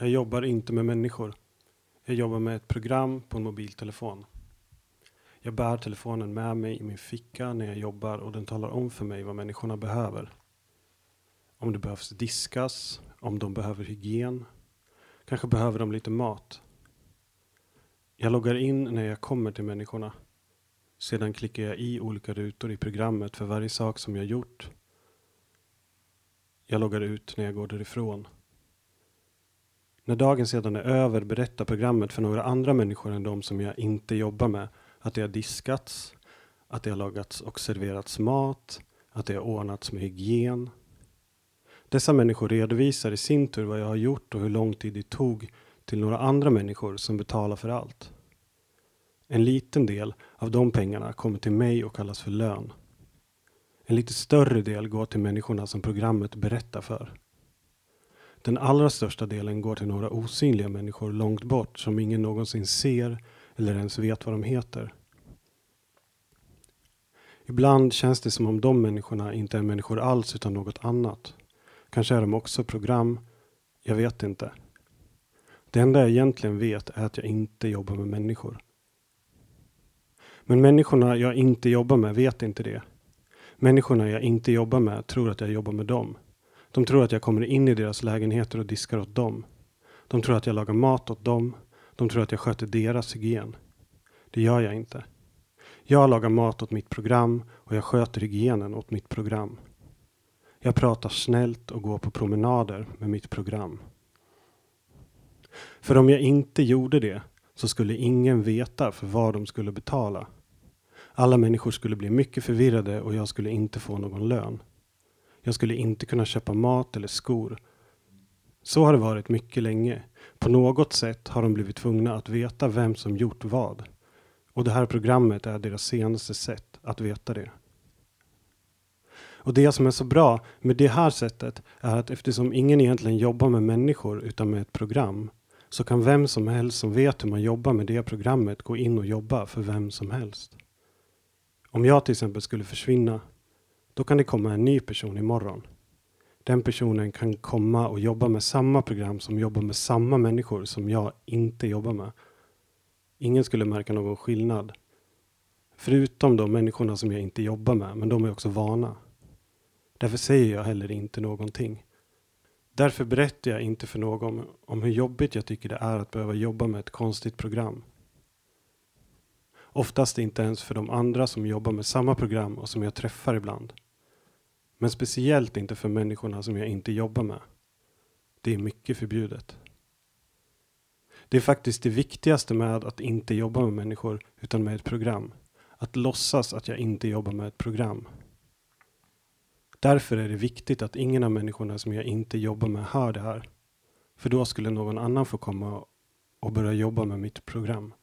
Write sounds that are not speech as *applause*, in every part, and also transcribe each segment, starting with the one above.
Jag jobbar inte med människor. Jag jobbar med ett program på en mobiltelefon. Jag bär telefonen med mig i min ficka när jag jobbar och den talar om för mig vad människorna behöver. Om det behövs diskas, om de behöver hygien. Kanske behöver de lite mat. Jag loggar in när jag kommer till människorna. Sedan klickar jag i olika rutor i programmet för varje sak som jag gjort. Jag loggar ut när jag går därifrån. När dagen sedan är över berättar programmet för några andra människor än de som jag inte jobbar med att det har diskats, att det har lagats och serverats mat, att det har ordnats med hygien. Dessa människor redovisar i sin tur vad jag har gjort och hur lång tid det tog till några andra människor som betalar för allt. En liten del av de pengarna kommer till mig och kallas för lön. En lite större del går till människorna som programmet berättar för. Den allra största delen går till några osynliga människor långt bort som ingen någonsin ser eller ens vet vad de heter. Ibland känns det som om de människorna inte är människor alls utan något annat. Kanske är de också program. Jag vet inte. Det enda jag egentligen vet är att jag inte jobbar med människor. Men människorna jag inte jobbar med vet inte det. Människorna jag inte jobbar med tror att jag jobbar med dem. De tror att jag kommer in i deras lägenheter och diskar åt dem. De tror att jag lagar mat åt dem. De tror att jag sköter deras hygien. Det gör jag inte. Jag lagar mat åt mitt program och jag sköter hygienen åt mitt program. Jag pratar snällt och går på promenader med mitt program. För om jag inte gjorde det så skulle ingen veta för vad de skulle betala. Alla människor skulle bli mycket förvirrade och jag skulle inte få någon lön. Jag skulle inte kunna köpa mat eller skor. Så har det varit mycket länge. På något sätt har de blivit tvungna att veta vem som gjort vad. Och det här programmet är deras senaste sätt att veta det. Och det som är så bra med det här sättet är att eftersom ingen egentligen jobbar med människor utan med ett program så kan vem som helst som vet hur man jobbar med det programmet gå in och jobba för vem som helst. Om jag till exempel skulle försvinna, då kan det komma en ny person imorgon. Den personen kan komma och jobba med samma program som jobbar med samma människor som jag inte jobbar med. Ingen skulle märka någon skillnad. Förutom de människorna som jag inte jobbar med, men de är också vana. Därför säger jag heller inte någonting. Därför berättar jag inte för någon om hur jobbigt jag tycker det är att behöva jobba med ett konstigt program. Oftast inte ens för de andra som jobbar med samma program och som jag träffar ibland. Men speciellt inte för människorna som jag inte jobbar med. Det är mycket förbjudet. Det är faktiskt det viktigaste med att inte jobba med människor utan med ett program. Att låtsas att jag inte jobbar med ett program. Därför är det viktigt att ingen av människorna som jag inte jobbar med hör det här. För då skulle någon annan få komma och börja jobba med mitt program.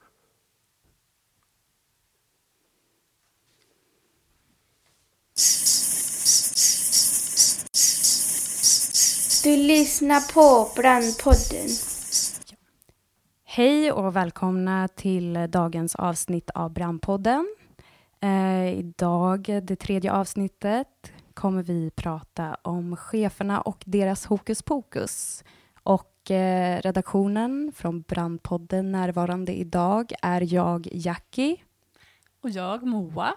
Du lyssnar på Brandpodden. Hej och välkomna till dagens avsnitt av Brandpodden. Eh, idag, det tredje avsnittet, kommer vi prata om cheferna och deras hokus pokus. Och eh, redaktionen från Brandpodden närvarande idag är jag, Jackie. Och jag, Moa.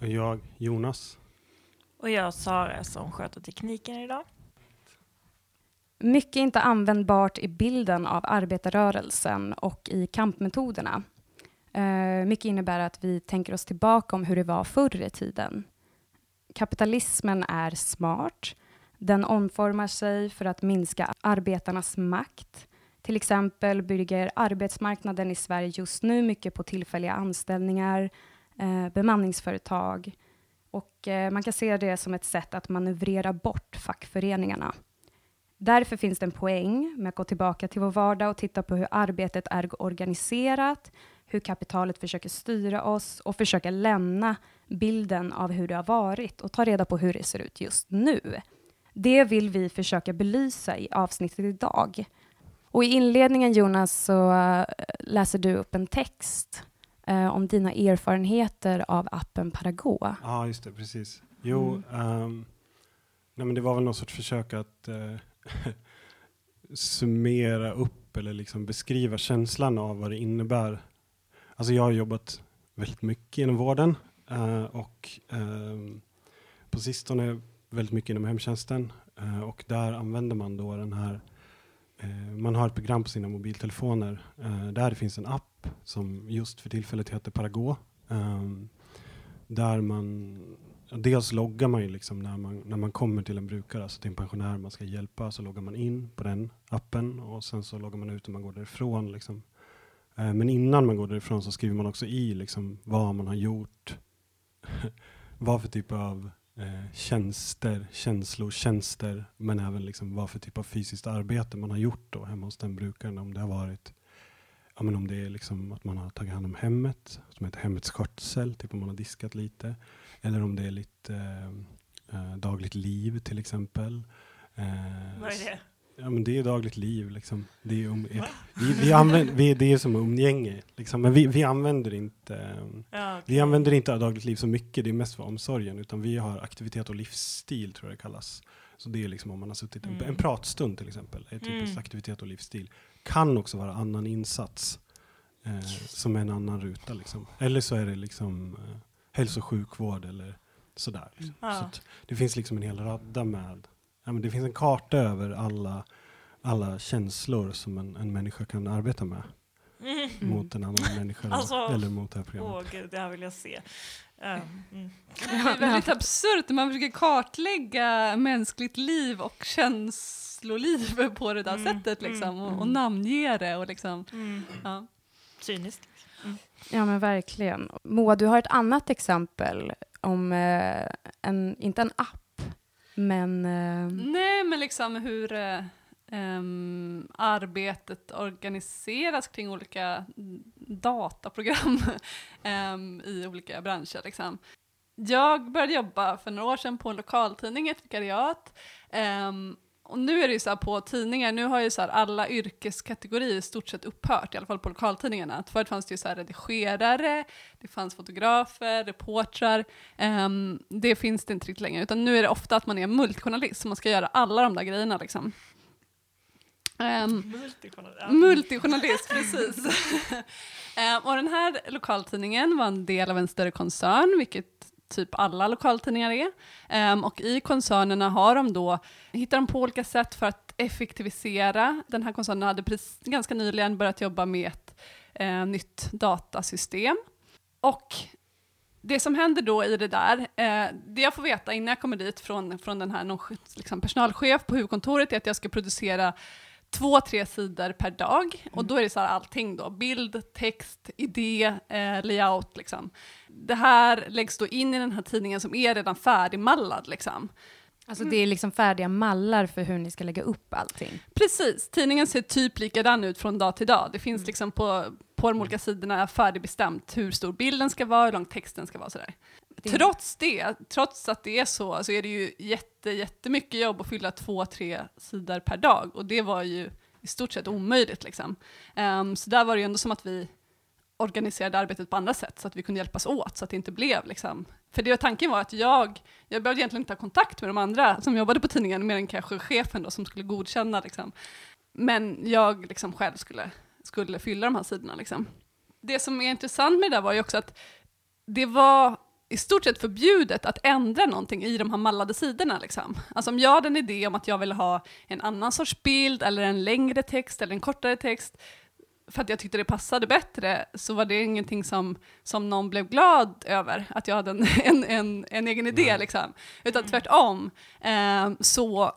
Och jag, Jonas. Och jag, Sara, som sköter tekniken idag. Mycket inte användbart i bilden av arbetarrörelsen och i kampmetoderna. Uh, mycket innebär att vi tänker oss tillbaka om hur det var förr i tiden. Kapitalismen är smart. Den omformar sig för att minska arbetarnas makt. Till exempel bygger arbetsmarknaden i Sverige just nu mycket på tillfälliga anställningar, eh, bemanningsföretag och eh, man kan se det som ett sätt att manövrera bort fackföreningarna. Därför finns det en poäng med att gå tillbaka till vår vardag och titta på hur arbetet är organiserat, hur kapitalet försöker styra oss och försöka lämna bilden av hur det har varit och ta reda på hur det ser ut just nu. Det vill vi försöka belysa i avsnittet idag. Och i inledningen, Jonas, så uh, läser du upp en text uh, om dina erfarenheter av appen Parago. Ja, just det, precis. Jo, mm. um, nej, men det var väl någon sorts försök att uh, summera upp eller liksom beskriva känslan av vad det innebär. Alltså jag har jobbat väldigt mycket inom vården eh, och eh, på sistone väldigt mycket inom hemtjänsten eh, och där använder man då den här eh, man har ett program på sina mobiltelefoner eh, där det finns en app som just för tillfället heter Parago. Ehm, där man Dels loggar man ju liksom när man, när man kommer till en brukare, alltså till en pensionär man ska hjälpa, så loggar man in på den appen och sen så loggar man ut när man går därifrån. Liksom. Eh, men innan man går därifrån så skriver man också i liksom, vad man har gjort, *laughs* vad för typ av eh, tjänster, känslotjänster, men även liksom vad för typ av fysiskt arbete man har gjort då hemma hos den brukaren. Om det har varit Ja, men om det är liksom att man har tagit hand om hemmet, som heter hemmets skötsel, typ om man har diskat lite. Eller om det är lite eh, eh, dagligt liv till exempel. Eh, Vad är det? Ja, men det är dagligt liv. Liksom. Det, är um, vi, vi använder, vi, det är som umgänge. Liksom. Men vi, vi använder inte Ja, okej. vi använder inte dagligt liv så mycket, det är mest för omsorgen, utan vi har aktivitet och livsstil tror jag det kallas. Så det är liksom om man har suttit en, Mm. en pratstund till exempel, är typiskt Mm. aktivitet och livsstil. Kan också vara annan insats, eh, som en annan ruta liksom. Eller så är det liksom eh, hälso och sjukvård eller sådär. Liksom. Ja. Så att det finns liksom en hel radda med, ja, men det finns en karta över alla, alla känslor som en, en människa kan arbeta med Mm. Mm. mot en annan *laughs* människa Alltså, eller mot det här programmet. Åh gud, det här vill jag se. Um, mm. Det är väldigt absurt när man försöker kartlägga mänskligt liv och känsloliv på det där Mm, sättet liksom, mm, och, och mm. namnge det och liksom, Mm. ja. Cyniskt. Ja men verkligen. Moa, du har ett annat exempel om, eh, en, inte en app, men... Eh, Nej, men liksom hur eh, arbetet organiseras kring olika dataprogram *laughs* i olika branscher. Liksom. Jag började jobba för några år sedan på en lokaltidning, ett vikariat. Och nu är det ju så här på tidningar, nu har ju så här alla yrkeskategorier i stort sett upphört, i alla fall på lokaltidningarna. Att Förut fanns det ju så här redigerare, det fanns fotografer, reportrar. Ehm, det finns det inte riktigt längre, utan nu är det ofta att man är multijournalist, så man ska göra alla de där grejerna liksom. Ehm, Multijournal- ja. Multijournalist, *laughs* precis. *laughs* Ehm, och den här lokaltidningen var en del av en större koncern, vilket typ alla lokaltidningar är. Um, och i koncernerna har de då, hittar de på olika sätt för att effektivisera. Den här koncernen hade precis, ganska nyligen börjat jobba med ett eh, nytt datasystem. Och det som händer då i det där, eh, det jag får veta innan jag kommer dit från, från den här någon, liksom personalchef på huvudkontoret är att jag ska producera två, tre sidor per dag. Och då är det så här allting då, bild, text, idé, eh, layout liksom. Det här läggs då in i den här tidningen som är redan färdigmallad liksom. alltså det är liksom färdiga mallar för hur ni ska lägga upp allting. Precis, tidningen ser typ likadan ut från dag till dag. Det finns liksom på, på de olika sidorna färdigbestämt hur stor bilden ska vara, hur lång texten ska vara sådär. Det- Trots det, trots att det är så, så är det ju jätte, jättemycket jobb att fylla två, tre sidor per dag. Och det var ju i stort sett omöjligt liksom. Um, så där var det ju ändå som att vi organiserade arbetet på andra sätt så att vi kunde hjälpas åt så att det inte blev liksom. För det tanken var att jag, jag behövde egentligen inte ha kontakt med de andra som jobbade på tidningen mer än kanske chefen då som skulle godkänna liksom. Men jag liksom själv skulle, skulle fylla de här sidorna liksom. Det som är intressant med det där var ju också att det var i stort sett förbjudet att ändra någonting i de här mallade sidorna. Liksom. Alltså om jag hade en idé om att jag ville ha en annan sorts bild, eller en längre text, eller en kortare text, för att jag tyckte det passade bättre, så var det ingenting som, som någon blev glad över, att jag hade en, *laughs* en, en, en egen idé. Nej. Liksom. Utan tvärtom, eh, så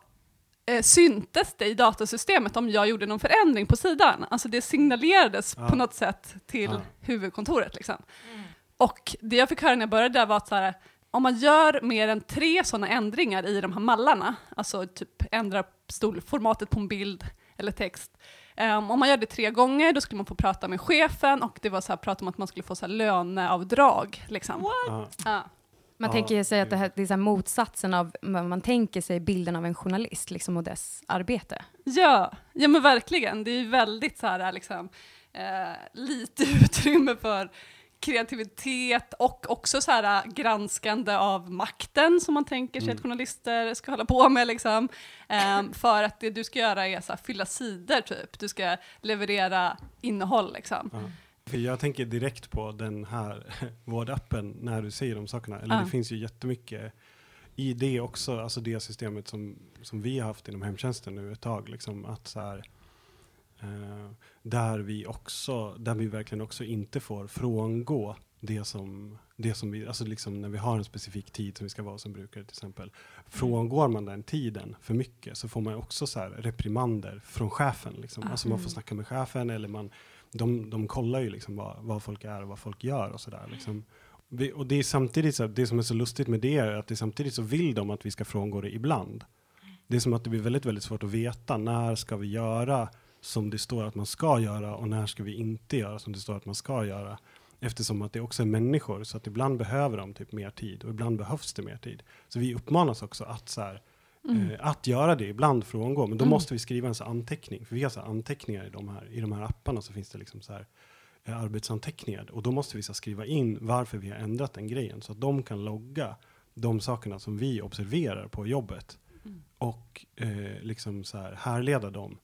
eh, syntes det i datasystemet om jag gjorde någon förändring på sidan. Alltså det signalerades Ja. på något sätt till Ja. huvudkontoret. Liksom. Mm. Och det jag fick höra när jag började där var att så här, om man gör mer än tre sådana ändringar i de här mallarna, alltså typ ändrar storformatet på en bild eller text, ehm, om man gör det tre gånger då skulle man få prata med chefen och det var så här, prat om att man skulle få så här löneavdrag. Liksom. Ja. Ja. Man Ja, tänker sig att det, här, det är så här motsatsen av vad man tänker sig bilden av en journalist liksom, och dess arbete. Ja, ja men verkligen. Det är ju väldigt så här liksom, eh, lite *laughs* utrymme för kreativitet och också så här granskande av makten som man tänker sig Mm. att journalister ska hålla på med. Liksom. Ehm, för att det du ska göra är så här, fylla sidor typ. Du ska leverera innehåll liksom. För jag tänker direkt på den här *laughs* vårdappen när du säger de sakerna. Eller Ja. det finns ju jättemycket i det också, alltså det systemet som, som vi har haft inom hemtjänsten nu ett tag. Liksom, att så här, där vi också, där vi verkligen också inte får frångå det som, det som vi, alltså liksom när vi har en specifik tid som vi ska vara som brukare till exempel. Frångår man den tiden för mycket så får man också så reprimander från chefen. Liksom. Alltså man får snacka med chefen eller man, de, de kollar ju liksom vad, vad folk är och vad folk gör och sådär. Liksom. Vi, och det är samtidigt så, det som är så lustigt med det är att det samtidigt så vill de att vi ska frångå det ibland. Det är som att det blir väldigt, väldigt svårt att veta när ska vi göra som det står att man ska göra och när ska vi inte göra som det står att man ska göra. Eftersom att det också är människor så att ibland behöver de typ mer tid och ibland behövs det mer tid. Så vi uppmanas också att så här, eh, att göra det, ibland frångå. Men då Mm. måste vi skriva en så anteckning. För vi har så anteckningar i de här, i de här apparna så finns det liksom så här eh, arbetsanteckningar. Och då måste vi så skriva in varför vi har ändrat den grejen. Så att de kan logga de sakerna som vi observerar på jobbet. Och eh, liksom så här, härleda dem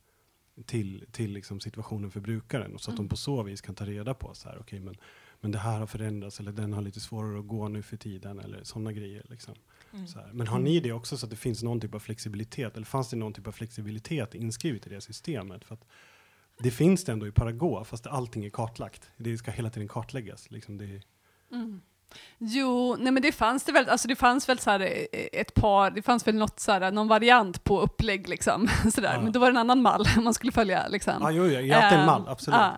till, till liksom situationen för brukaren. Och så att de på så vis kan ta reda på så här, okej men, men det här har förändrats eller den har lite svårare att gå nu för tiden eller sådana grejer. Liksom. Så här. Men har ni det också så att det finns någon typ av flexibilitet? Eller fanns det någon typ av flexibilitet inskrivet i det systemet? För att det finns det ändå i Parago, fast allting är kartlagt. Det ska hela tiden kartläggas. Liksom det, Jo, nej men det fanns det väl, alltså det fanns väl så här eh, ett par, det fanns väl något så här, någon variant på upplägg liksom, *laughs* sådär. Ja. men då var det en annan mall *laughs* man skulle följa liksom. ah, jo, jo, jag har haft en mall, absolut. ja.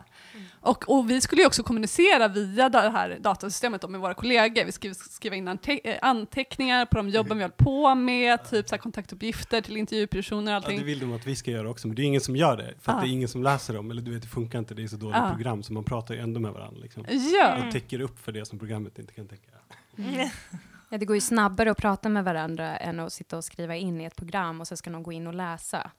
Och, och vi skulle ju också kommunicera via det här datasystemet då med våra kollegor. Vi skulle skriva in ante- eh, anteckningar på de jobben vi höll på med, typ så här kontaktuppgifter till intervjupersoner och Ja, allting. det vill de att vi ska göra också, men det är ingen som gör det. För att Ah. det är ingen som läser dem, eller du vet, det funkar inte, det är så dåligt Ah. program, så man pratar ju ändå med varandra. Liksom. Ja, Och täcker upp för det som programmet inte kan täcka. *laughs* Ja, det går ju snabbare att prata med varandra än att sitta och skriva in i ett program och så ska någon gå in och läsa.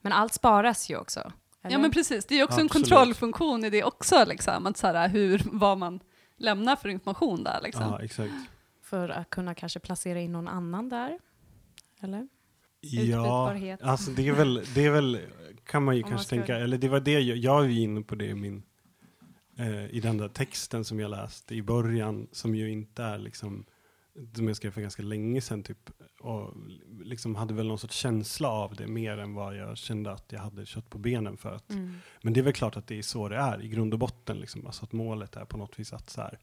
Men allt sparas ju också. Eller? ja men precis, det är också en Absolut. kontrollfunktion i det också, liksom, att så här, hur, vad man lämnar för information där. Liksom. Ja, exakt. För att kunna kanske placera in någon annan där. Eller? Ja, alltså det är väl, det är väl kan man ju Om man kanske ska- tänka, eller det var det jag, jag är inne på det i min, eh, i den där texten som jag läste i början, som ju inte är liksom, som jag skrev för ganska länge sedan typ, och liksom hade väl någon sorts känsla av det mer än vad jag kände att jag hade kött på benen för att Mm. Men det är väl klart att det är så det är i grund och botten. Liksom. Alltså att målet är på något vis att, så här,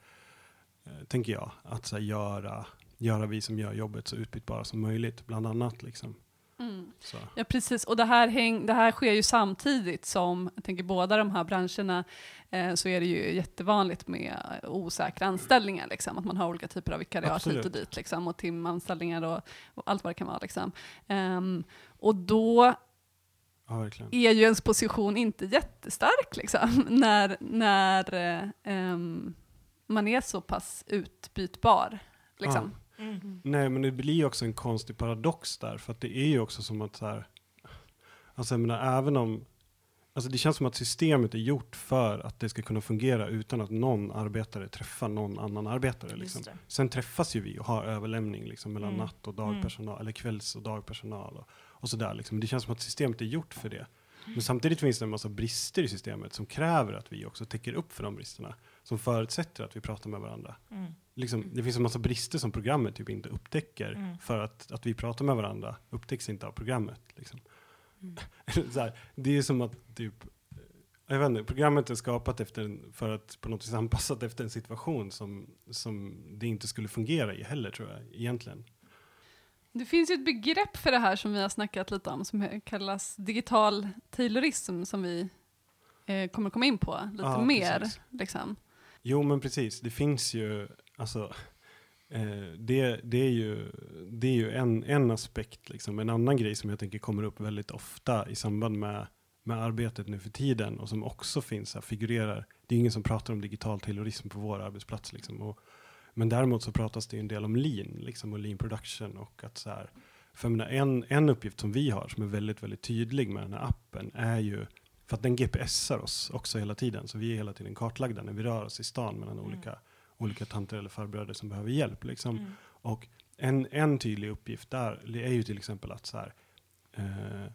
eh, tänker jag, att så här, göra, göra vi som gör jobbet så utbytbara som möjligt, bland annat. Liksom. Mm. Ja precis, och det här, häng, det här sker ju samtidigt som, jag tänker båda de här branscherna, eh, så är det ju jättevanligt med eh, osäkra anställningar, liksom, att man har olika typer av vikariat hit och dit, liksom, och timanställningar och, och allt vad det kan vara. Liksom. Ehm, och då Ja, är ju ens position inte jättestark, liksom, *laughs* när, när ehm, man är så pass utbytbar. Liksom. Mm. Nej, men det blir ju också en konstig paradox där, för att det är ju också som att så här, alltså jag menar, även om, alltså det känns som att systemet är gjort för att det ska kunna fungera utan att någon arbetare träffar någon annan arbetare. Liksom. Sen träffas ju vi och har överlämning liksom, mellan Mm. natt och dagpersonal, eller kvälls och dagpersonal och, och sådär. Liksom. Det känns som att systemet är gjort för det. Men samtidigt finns det en massa brister i systemet som kräver att vi också täcker upp för de bristerna. Som förutsätter att vi pratar med varandra. Mm. Liksom, det finns en massa brister som programmet typ inte upptäcker. Mm. För att, att vi pratar med varandra upptäcks inte av programmet. Liksom. *laughs* så här, det är som att typ, jag vet inte, programmet är skapat efter en, för att på något vis anpassat efter en situation som, som det inte skulle fungera i heller tror jag, egentligen. Det finns ju ett begrepp för det här som vi har snackat lite om som kallas digital taylorism som vi eh, kommer komma in på lite Ja, mer. precis. Liksom. Jo men precis, det finns ju, alltså, eh, det, det är ju, det är ju en, en aspekt. Liksom. En annan grej som jag tänker kommer upp väldigt ofta i samband med, med arbetet nu för tiden och som också finns här, figurerar. Det är ingen som pratar om digital terrorism på vår arbetsplats. Liksom. Och, men däremot så pratas det ju en del om lean liksom, och lean production och att så här, för menar, en, en uppgift som vi har som är väldigt, väldigt tydlig med den här appen är ju för att den GPSar oss också hela tiden, så vi är hela tiden kartlagda när vi rör oss i stan mellan Mm. olika, olika tanter eller farbröder som behöver hjälp. Liksom. Mm. Och en, en tydlig uppgift där är ju till exempel att så här, eh,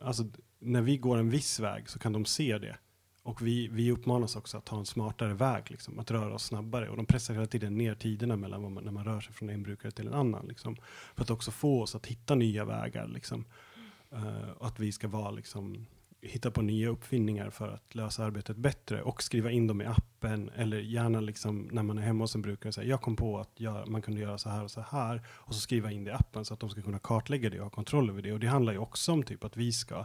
alltså när vi går en viss väg så kan de se det. Och vi, vi uppmanas också att ta en smartare väg, liksom, att röra oss snabbare. Och de pressar hela tiden ner tiderna mellan man, när man rör sig från en brukare till en annan. Liksom, för att också få oss att hitta nya vägar. Liksom. Och att vi ska vara, liksom, hitta på nya uppfinningar för att lösa arbetet bättre. Och skriva in dem i appen. Eller gärna liksom, när man är hemma hos en brukare. Säga, jag kom på att göra, man kunde göra så här och så här. Och så skriva in det i appen så att de ska kunna kartlägga det och ha kontroll över det. Och det handlar ju också om typ att vi ska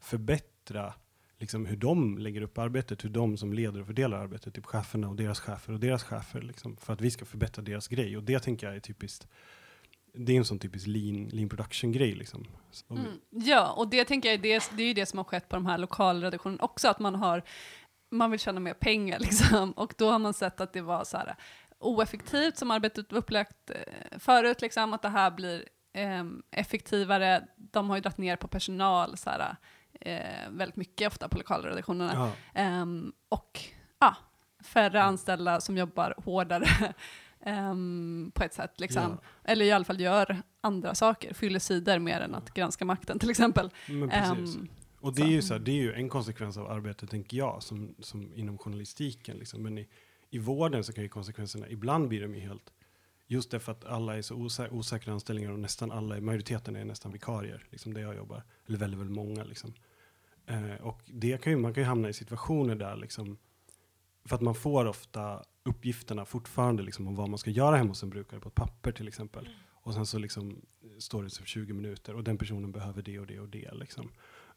förbättra liksom hur de lägger upp arbetet, hur de som leder och fördelar arbetet, typ cheferna och deras chefer och deras chefer, liksom, för att vi ska förbättra deras grej. Och det tänker jag är typiskt, det är en sån typisk lean, lean production-grej. Liksom. Så, Mm. Ja, och det tänker jag det, det är ju det som har skett på de här lokalredaktionerna också, att man har, man vill tjäna mer pengar *laughs* liksom, och då har man sett att det var så här oeffektivt som arbetet var upplagt eh, förut, liksom, att det här blir ehm, effektivare, de har ju dragit ner på personal så här, eh, väldigt mycket ofta på lokalredaktionerna, ja, Ehm, och ja, färre anställda som jobbar hårdare *laughs* ehm, på ett sätt, liksom. ja, eller i alla fall gör andra saker, fyller sidor mer än att granska makten till exempel. Ehm, Och det är, ju så här, det är ju en konsekvens av arbetet, tänker jag, som, som inom journalistiken. Liksom. Men i, i vården så kan ju konsekvenserna, ibland blir de ju helt, just därför att alla är så osä osäkra anställningar och nästan alla, majoriteten är nästan vikarier, liksom där jag jobbar. Eller väldigt, väldigt många liksom. Eh, och det kan ju, man kan ju hamna i situationer där liksom, för att man får ofta uppgifterna fortfarande liksom om vad man ska göra hemma hos en brukare på ett papper till exempel. Och sen så liksom står det så för 20 minuter och den personen behöver det och det och det. Liksom.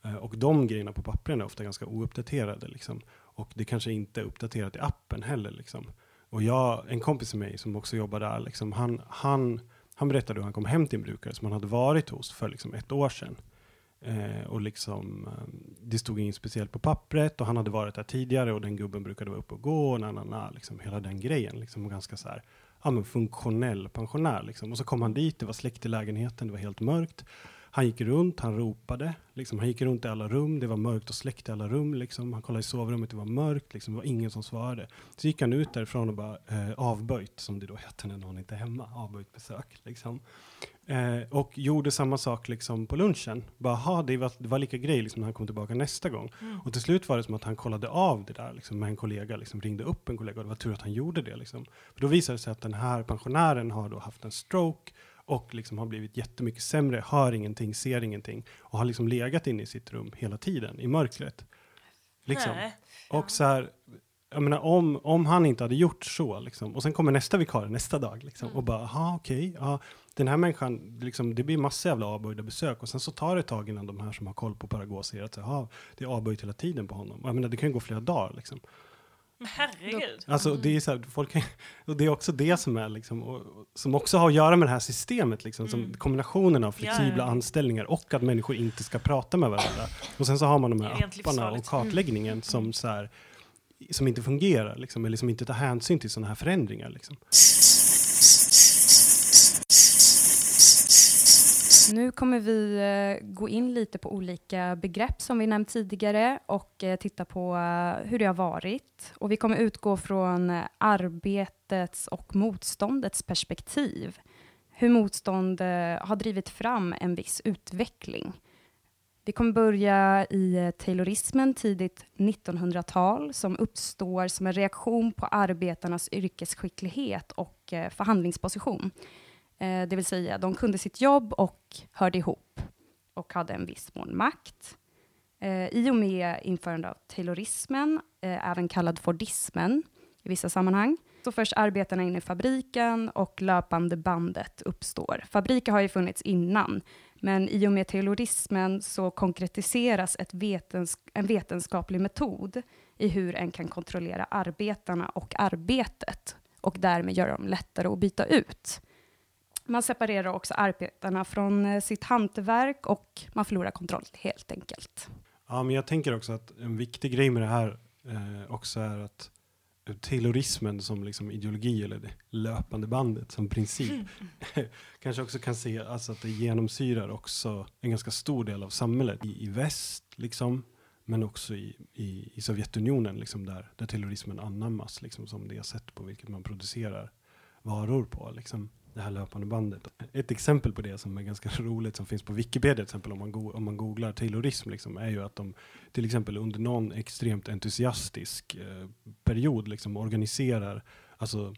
Eh, och de grejerna på pappren är ofta ganska ouppdaterade. Liksom. Och det kanske inte är uppdaterat i appen heller. Liksom. Och jag, en kompis med mig som också jobbar där, liksom, han, han, han berättade hur han kom hem till en brukare som han hade varit hos för liksom, ett år sedan. Eh, och liksom, eh, det stod inget speciellt på pappret och han hade varit där tidigare och den gubben brukade vara uppe och gå och na, na, na, liksom, hela den grejen. Liksom, och ganska så här, ja, men funktionell pensionär. Liksom. Och så kom han dit, det var släckt i lägenheten, det var helt mörkt. Han gick runt, han ropade. Liksom, han gick runt i alla rum, det var mörkt och släckt i alla rum. Liksom. Han kollade i sovrummet, det var mörkt, liksom. det var ingen som svarade. Så gick han ut därifrån och bara eh, avböjt, som det då heter när någon inte är hemma, avböjt besök. Liksom. Eh, och gjorde samma sak liksom, på lunchen. Bara, "Ha, det, var, det var lika grej liksom, när han kom tillbaka nästa gång. Och till slut var det som att han kollade av det där liksom, med en kollega, liksom, ringde upp en kollega och det var tur att han gjorde det. Liksom. För då visade det sig att den här pensionären har då haft en stroke och liksom har blivit jättemycket sämre, hör ingenting, ser ingenting och har liksom legat inne i sitt rum hela tiden i mörkret. Liksom. Nej. Och så här, jag menar om, om han inte hade gjort så, liksom, och sen kommer nästa vikarie nästa dag, liksom, och bara, aha okej, ja, den här människan, liksom, det blir massa jävla avböjda besök, och sen så tar det ett tag innan de här som har koll på Parago ser att, aha, det är avböjt hela tiden på honom. Jag menar, det kan ju gå flera dagar, liksom. Men herregud. Alltså det är så här, folk kan, och det är också det som är liksom, och, som också har att göra med det här systemet, liksom, som Mm. kombinationen av flexibla Ja, ja. anställningar och att människor inte ska prata med varandra. Och sen så har man de här apparna och kartläggningen som så här, som inte fungerar, liksom, eller som inte tar hänsyn till sådana här förändringar. Liksom. Nu kommer vi eh, gå in lite på olika begrepp som vi nämnt tidigare och eh, titta på eh, hur det har varit. Och vi kommer utgå från arbetets och motståndets perspektiv. Hur motstånd har drivit fram en viss utveckling. Vi kommer börja i eh, taylorismen tidigt 1900-tal som uppstår som en reaktion på arbetarnas yrkesskicklighet och eh, förhandlingsposition. Eh, det vill säga, de kunde sitt jobb och hörde ihop och hade en viss mån makt. I och med införande av taylorismen, även kallad fordismen i vissa sammanhang, så förs arbetarna in i fabriken och löpande bandet uppstår. Fabriker har ju funnits innan, men i och med taylorismen så konkretiseras ett vetens en vetenskaplig metod i hur en kan kontrollera arbetarna och arbetet och därmed göra dem lättare att byta ut. Man separerar också arbetarna från eh, sitt hantverk och man förlorar kontroll helt enkelt. Ja, men jag tänker också att en viktig grej med det här eh, också är att taylorismen som liksom ideologi eller det löpande bandet som princip. *laughs* Kanske också kan se alltså att det genomsyrar också en ganska stor del av samhället. I, i väst liksom men också i, i, i Sovjetunionen, liksom där, där terrorismen anammas liksom, som det sätt på vilket man producerar varor på. Liksom, det här löpande bandet. Ett exempel på det som är ganska *laughs* roligt som finns på Wikipedia till exempel om man, go om man googlar terrorism liksom, är ju att de till exempel under någon extremt entusiastisk eh, period liksom organiserar alltså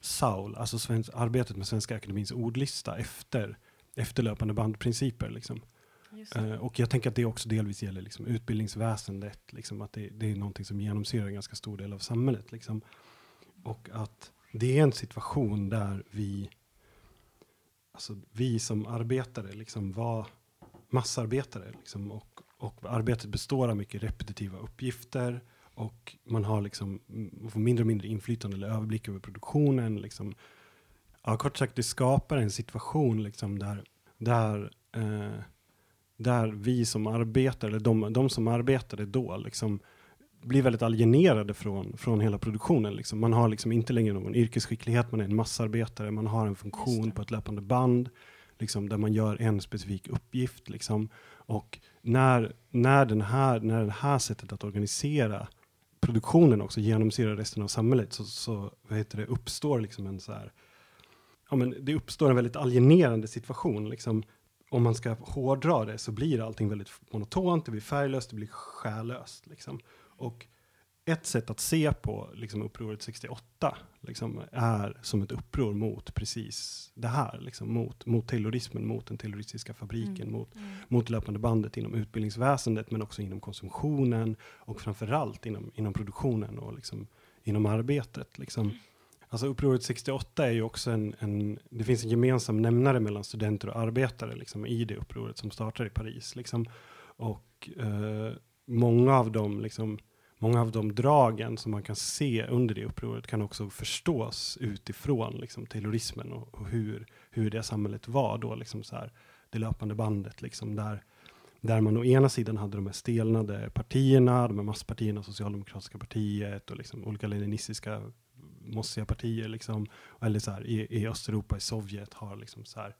SAUL, alltså svensk, arbetet med Svenska Akademins ordlista efter, efter löpande bandprinciper. Liksom. Eh, och jag tänker att det också delvis gäller liksom, utbildningsväsendet, liksom, att det, det är någonting som genomsyrar en ganska stor del av samhället. Liksom. Och att det är en situation där vi, alltså vi som arbetare liksom var massarbetare. Liksom, och, och arbetet består av mycket repetitiva uppgifter. Och man har liksom, man får mindre och mindre inflytande eller överblick över produktionen. Liksom. Ja, kort sagt, det skapar en situation liksom, där, där, eh, där vi som arbetar, eller de, de som arbetade då, liksom, blir väldigt alienerade från, från hela produktionen. Liksom. Man har liksom inte längre någon yrkesskicklighet, man är en massarbetare, man har en funktion på ett löpande band, liksom, där man gör en specifik uppgift. Liksom. Och när, när, den här, när det här sättet att organisera produktionen också genomsyrar resten av samhället, så, så vad heter det, uppstår liksom en så här, ja, men det uppstår en väldigt alienerande situation. Liksom. Om man ska hårdra det så blir allting väldigt monotont, det blir färglöst, det blir själlöst. Liksom. Och ett sätt att se på liksom, upproret 68 liksom, är som ett uppror mot precis det här. Liksom, mot, mot terrorismen, mot den terroristiska fabriken, Mm. mot, mot löpande bandet inom utbildningsväsendet, men också inom konsumtionen och framförallt inom, inom produktionen och liksom, inom arbetet. Liksom. Alltså upproret 68 är ju också en, en, det finns en gemensam nämnare mellan studenter och arbetare liksom, i det upproret som startar i Paris. Liksom. Och eh, många av dem liksom, Många av de dragen som man kan se under det upproret kan också förstås utifrån liksom, terrorismen och, och hur, hur det samhället var då, liksom så här, det löpande bandet, liksom, där, där man å ena sidan hade de här stelnade partierna, de här masspartierna, Socialdemokratiska partiet och liksom olika leninistiska mossiga partier, liksom, eller så här, i, i Östeuropa, i Sovjet, har liksom så här,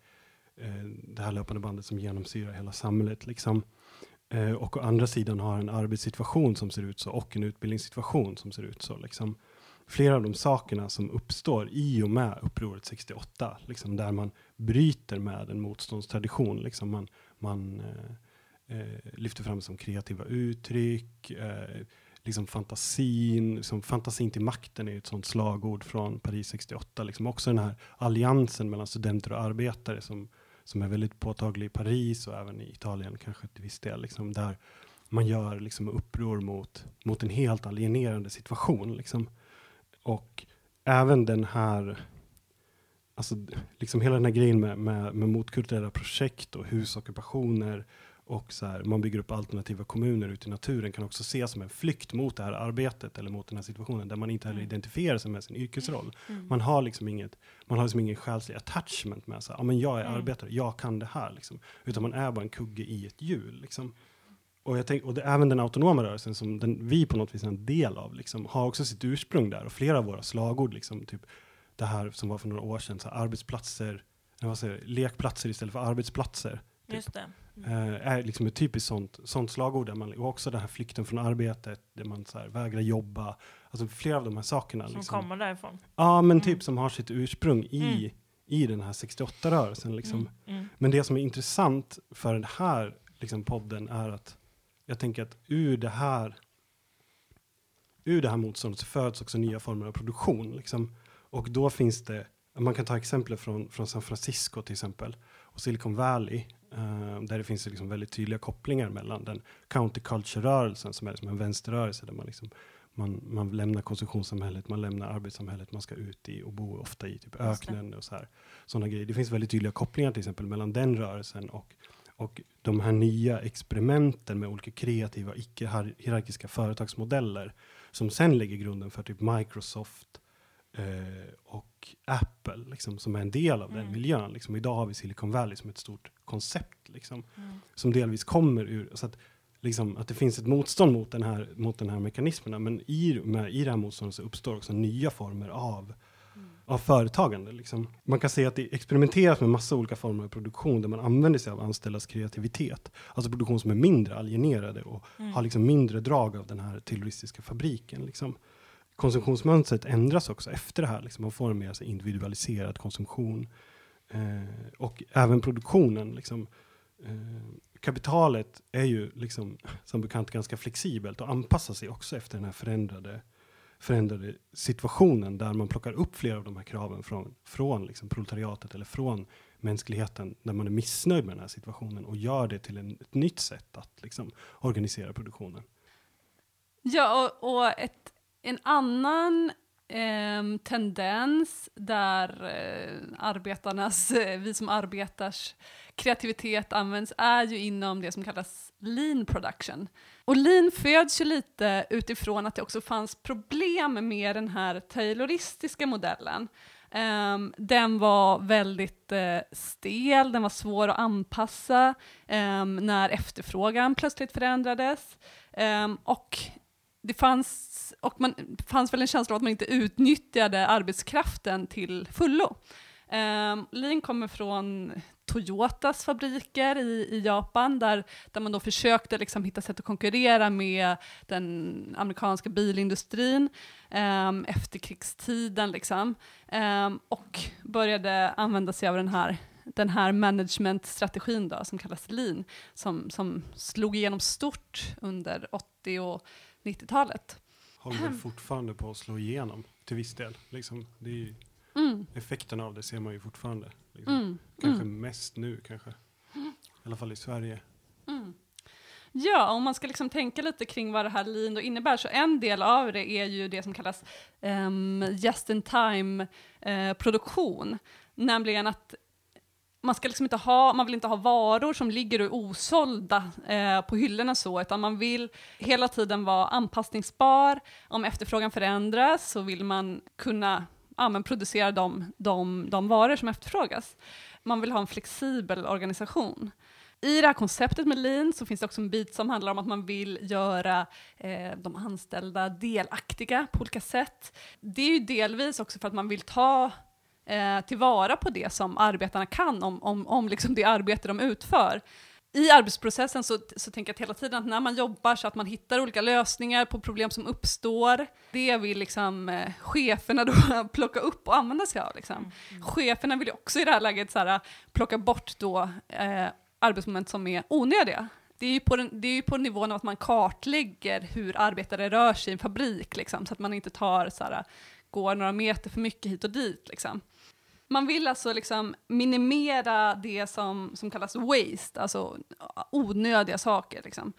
eh, det här löpande bandet som genomsyrar hela samhället. Liksom. Eh, och å andra sidan har en arbetssituation som ser ut så och en utbildningssituation som ser ut så. Liksom. Flera av de sakerna som uppstår i och med upproret 68, liksom, där man bryter med en motståndstradition. Liksom man man eh, eh, lyfter fram som kreativa uttryck, eh, liksom fantasin, liksom fantasin till makten är ett sånt slagord från Paris 68. Liksom också den här alliansen mellan studenter och arbetare som, som är väldigt påtaglig i Paris och även i Italien kanske till viss del. Liksom, där man gör liksom uppror mot, mot en helt alienerande situation. Liksom. Och även den här, alltså liksom hela den här grejen med, med, med motkulturella projekt och husockupationer och så här, man bygger upp alternativa kommuner ute i naturen kan också ses som en flykt mot det här arbetet eller mot den här situationen där man inte heller Mm. identifierar sig med sin yrkesroll. Mm. Man har liksom inget, man har liksom ingen själslig attachment med sig. Ja, men jag är Mm. arbetare, jag kan det här liksom. Utan man är bara en kugge i ett hjul liksom. Och, jag tänk, och det, även den autonoma rörelsen som den, vi på något vis är en del av, liksom, har också sitt ursprung där. Och flera av våra slagord, liksom, typ det här som var för några år sedan, så här, arbetsplatser, vad säger, lekplatser istället för arbetsplatser. Just det. Eh, är liksom ett typiskt sånt, sånt slagord. Där man, och också den här flykten från arbetet, där man så här, vägrar jobba. Alltså flera av de här sakerna. Som liksom, kommer därifrån. Ja, men Mm. typ som har sitt ursprung i, Mm. i den här 68-rörelsen. Liksom. Mm. Mm. Men det som är intressant för den här liksom, podden är att jag tänker att ur det här ur det här motståndet så föds också nya former av produktion. Liksom. Och då finns det, man kan ta exempel från, från San Francisco till exempel, och Silicon Valley, eh, där det finns liksom väldigt tydliga kopplingar mellan den counterculture-rörelsen, som är liksom en vänsterrörelse, där man, liksom, man, man lämnar konsumtionssamhället, man lämnar arbetssamhället, man ska ut i och bo ofta i typ öknen och så här. Sådana grejer. Det finns väldigt tydliga kopplingar till exempel mellan den rörelsen och, och de här nya experimenten med olika kreativa, icke-hierarkiska företagsmodeller som sen lägger grunden för typ Microsoft eh, och Apple, liksom, som är en del av den Mm. miljön. Liksom, idag har vi Silicon Valley som ett stort koncept, liksom, Mm. som delvis kommer ur, så att, liksom, att det finns ett motstånd mot den här, mot den här mekanismerna, men i, med, i det här motståndet så uppstår också nya former av av företagande. Liksom. Man kan säga att det experimenteras med massa olika former av produktion där man använder sig av anställdas kreativitet. Alltså produktion som är mindre alienerade och Mm. har liksom mindre drag av den här terroristiska fabriken. Liksom. Konsumtionsmönstret ändras också efter det här. Liksom. Man får en mer individualiserad konsumtion. Eh, och även produktionen. Liksom, eh, kapitalet är ju liksom, som bekant ganska flexibelt och anpassar sig också efter den här förändrade, förändrade situationen där man plockar upp flera av de här kraven från, från liksom proletariatet eller från mänskligheten där man är missnöjd med den här situationen och gör det till en, ett nytt sätt att liksom, organisera produktionen. Ja, och, och ett, en annan eh, tendens där eh, arbetarnas, eh, vi som arbetars kreativitet används är ju inom det som kallas lean production. Och lean föds ju lite utifrån att det också fanns problem med den här tayloristiska modellen. Um, den var väldigt uh, stel, den var svår att anpassa um, när efterfrågan plötsligt förändrades. Um, och det fanns, och man, det fanns väl en känsla av att man inte utnyttjade arbetskraften till fullo. Ehm, um, Lean kommer från Toyotas fabriker i, i Japan där, där man då försökte liksom hitta sätt att konkurrera med den amerikanska bilindustrin um, efterkrigstiden. Liksom. Um, och började använda sig av den här den här managementstrategin då, som kallas lean, som, som slog igenom stort under 80 och 90-talet. Håller väl fortfarande på att slå igenom till viss del. Liksom, det är ju, Mm, effekterna av det ser man ju fortfarande. Liksom. mm, Kanske mm, mest nu kanske. I alla fall i Sverige. mm. Ja, om man ska liksom tänka lite kring vad det här lean då innebär, så en del av det är ju det som kallas um, just-in-time-produktion. Nämligen att man ska liksom inte ha, man vill inte ha varor som ligger och osålda eh, på hyllorna så, utan man vill hela tiden vara anpassningsbar. Om efterfrågan förändras så vill man kunna ja, men producera de, de, de varor som efterfrågas. Man vill ha en flexibel organisation. I det här konceptet med lean så finns det också en bit som handlar om att man vill göra eh, de anställda delaktiga på olika sätt. Det är ju delvis också för att man vill ta eh, tillvara på det som arbetarna kan om, om, om liksom det arbete de utför. I arbetsprocessen så, så tänker jag hela tiden att när man jobbar så att man hittar olika lösningar på problem som uppstår, det vill liksom eh, cheferna då *laughs* plocka upp och använda sig av. Liksom. Cheferna vill ju också i det här läget så här, plocka bort då eh, arbetsmoment som är onödiga. Det är, ju på den, det är ju på nivån av att man kartlägger hur arbetare rör sig i en fabrik, liksom, så att man inte tar så här, går några meter för mycket hit och dit. Liksom. Man vill alltså liksom minimera det som, som kallas waste, alltså onödiga saker. Liksom.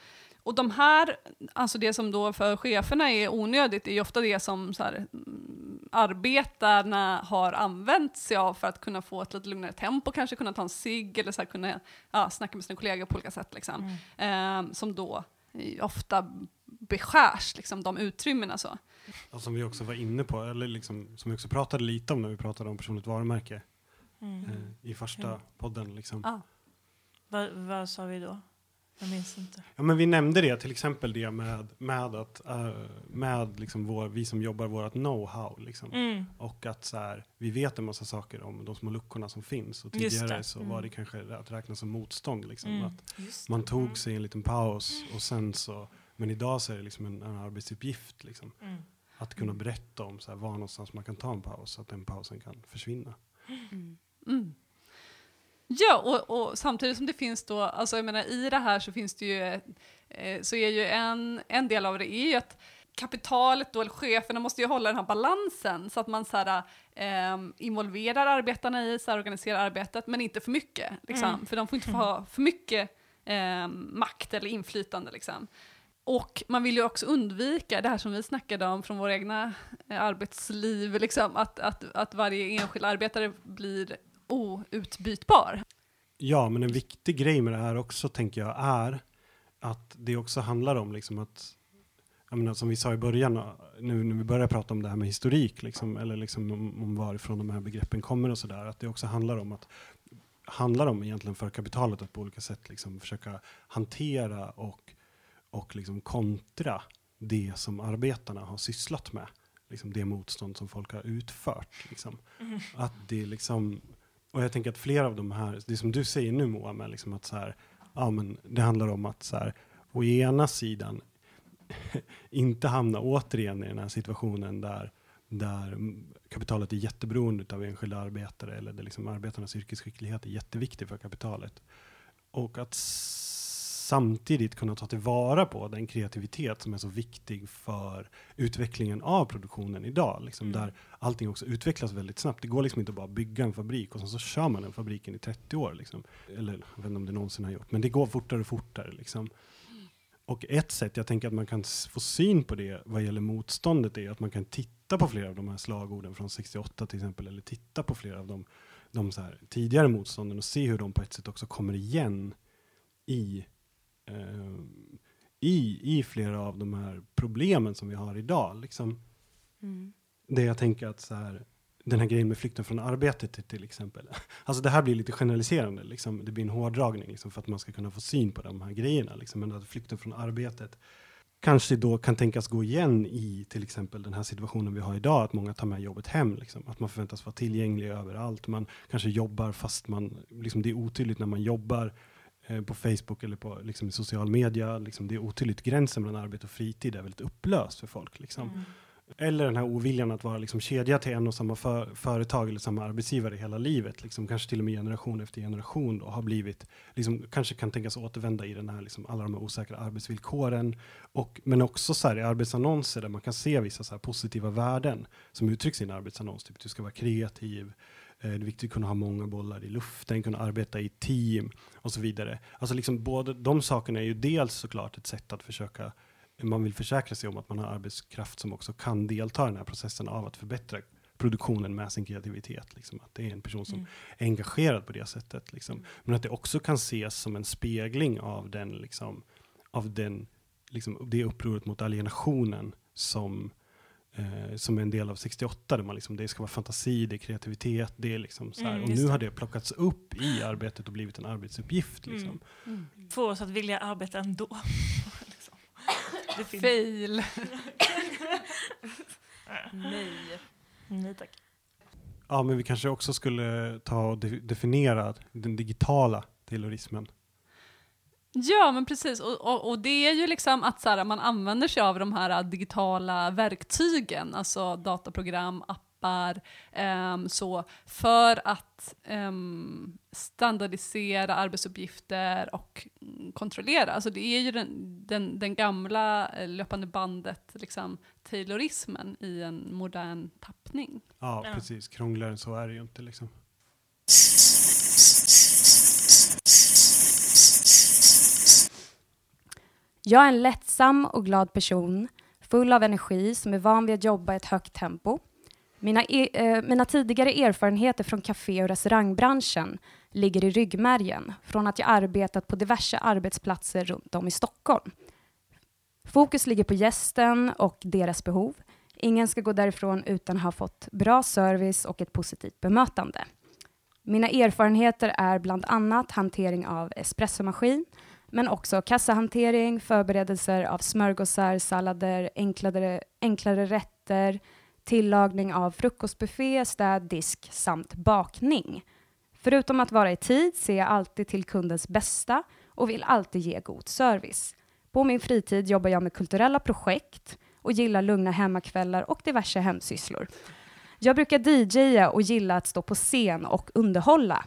Och de här, alltså det som då för cheferna är onödigt, är ju ofta det som så här, mm, arbetarna har använt sig av för att kunna få ett lite lugnare tempo, kanske kunna ta en cigg eller så här, kunna ja, snacka med sina kollegor på olika sätt. Liksom. Ehm, som då eh, ofta beskärs, liksom, de utrymmena. Så. Och som vi också var inne på, eller liksom, som vi också pratade lite om när vi pratade om personligt varumärke Mm. eh, i första Mm. podden. Liksom. Ja. Vad, vad sa vi då? Jag minns inte. Ja, men vi nämnde det, till exempel det med, med att eh, med liksom vår, vi som jobbar vårt know-how. Liksom. Mm. Och att så här, vi vet en massa saker om de små luckorna som finns. Och tidigare så Mm. var det kanske att räkna som motstånd. Liksom. Mm. Att man tog Mm. sig en liten paus och sen så, men idag så är det liksom en, en arbetsuppgift. Liksom. Mm. Att kunna berätta om så här, var någonstans man kan ta en paus, så att den pausen kan försvinna. Mm. Ja, och, och samtidigt som det finns då, alltså jag menar i det här så finns det ju, eh, så är ju en, en del av det är ju att kapitalet då, eller cheferna måste ju hålla den här balansen så att man så här, eh, involverar arbetarna i, så här, organiserar arbetet, men inte för mycket. Liksom. Mm. För de får inte få ha för mycket eh, makt eller inflytande. Liksom. Och man vill ju också undvika det här som vi snackade om från våra egna eh, arbetsliv, liksom, att, att, att varje enskild arbetare blir outbytbar. Ja, men en viktig grej med det här också tänker jag är att det också handlar om liksom att, jag menar, som vi sa i början, eh, nu när vi började prata om det här med historik, liksom, eller liksom om, om varifrån de här begreppen kommer och sådär, att det också handlar om att handlar om egentligen för kapitalet att på olika sätt liksom försöka hantera och, och liksom kontra det som arbetarna har sysslat med liksom det motstånd som folk har utfört. Liksom. Att det liksom, och jag tänker att flera av de här, det som du säger nu Moa, med liksom att så här, ja, men det handlar om att så här, å ena sidan *laughs* inte hamna återigen i den här situationen där, där mm, kapitalet är jätteberoende av enskilda arbetare eller där liksom arbetarnas yrkesskicklighet är jätteviktig för kapitalet. Och att samtidigt kunna ta tillvara på den kreativitet som är så viktig för utvecklingen av produktionen idag. Liksom, Mm. Där allting också utvecklas väldigt snabbt. Det går liksom inte bara att bygga en fabrik och sen så kör man den fabriken i 30 år. Liksom. Eller jag vet inte om det någonsin har gjort, men det går fortare och fortare. Liksom. Och ett sätt jag tänker att man kan få syn på det vad gäller motståndet är att man kan titta på flera av de här slagorden från 68 till exempel, eller titta på flera av de, de tidigare motstånden och se hur de på ett sätt också kommer igen i, eh, i, i flera av de här problemen som vi har idag. Liksom. Mm. Det jag tänker att så här, den här grejen med flykten från arbetet till, exempel. *laughs* Alltså det här blir lite generaliserande, liksom. det blir en hårdragning liksom, för att man ska kunna få syn på de här grejerna. Liksom. Men att flykten från arbetet kanske då kan tänkas gå igen i till exempel den här situationen vi har idag, att många tar med jobbet hem. Liksom. Att man förväntas vara tillgänglig överallt. Man kanske jobbar fast man, liksom, det är otydligt när man jobbar eh, på Facebook eller på liksom, social media. Liksom, det är otydligt. Gränsen mellan arbete och fritid är väldigt upplöst för folk. Liksom. Mm. Eller den här oviljan att vara liksom kedjad till en och samma för, företag eller samma arbetsgivare hela livet. Liksom, kanske till och med generation efter generation och har blivit, liksom, kanske kan tänkas återvända i den här, liksom, alla de här osäkra arbetsvillkoren. Och, men också så här, i arbetsannonser där man kan se vissa så här, positiva värden som uttrycks i en arbetsannons. Typ du ska vara kreativ, det är viktigt att kunna ha många bollar i luften, kunna arbeta i team och så vidare. Alltså liksom både de sakerna är ju dels såklart ett sätt att försöka man vill försäkra sig om att man har arbetskraft som också kan delta i den här processen av att förbättra produktionen med sin kreativitet. Liksom. Att det är en person som Mm. är engagerad på det sättet. Liksom. Men att det också kan ses som en spegling av den, liksom, av den, liksom, det upproret mot alienationen som, eh, som är en del av 68. Där man liksom, det ska vara fantasi, det är kreativitet, det är liksom så här. Mm, och nu det. har det plockats upp i arbetet och blivit en arbetsuppgift. Liksom. Mm. Få oss att vilja arbeta ändå. *laughs* liksom. Det finns. Fail. *laughs* Nej. Nej tack. Ja, men vi kanske också skulle ta och de- definiera den digitala terrorismen. Ja, men precis. Och, och, och det är ju liksom att så här, man använder sig av de här äh, digitala verktygen, alltså dataprogram, appar, ehm, så för att ehm, standardisera arbetsuppgifter och kontrollera. Alltså det är ju den, den, den gamla eh, löpande bandet, liksom, taylorismen i en modern tappning. Ja, Ja. precis. Krångligare än så är det ju inte. Liksom. Jag är en lättsam och glad person, full av energi som är van vid att jobba i ett högt tempo. Mina, e, eh, mina tidigare erfarenheter från café och restaurangbranschen ligger i ryggmärgen från att jag arbetat på diverse arbetsplatser runt om i Stockholm. Fokus ligger på gästen och deras behov. Ingen ska gå därifrån utan att ha fått bra service och ett positivt bemötande. Mina erfarenheter är bland annat hantering av espressomaskin, men också kassahantering, förberedelser av smörgåsar, sallader, enklare, enklare rätter, tillagning av frukostbuffé, städ, disk samt bakning. Förutom att vara i tid ser jag alltid till kundens bästa och vill alltid ge god service. På min fritid jobbar jag med kulturella projekt och gillar lugna hemmakvällar och diverse hemsysslor. Jag brukar DJa och gilla att stå på scen och underhålla.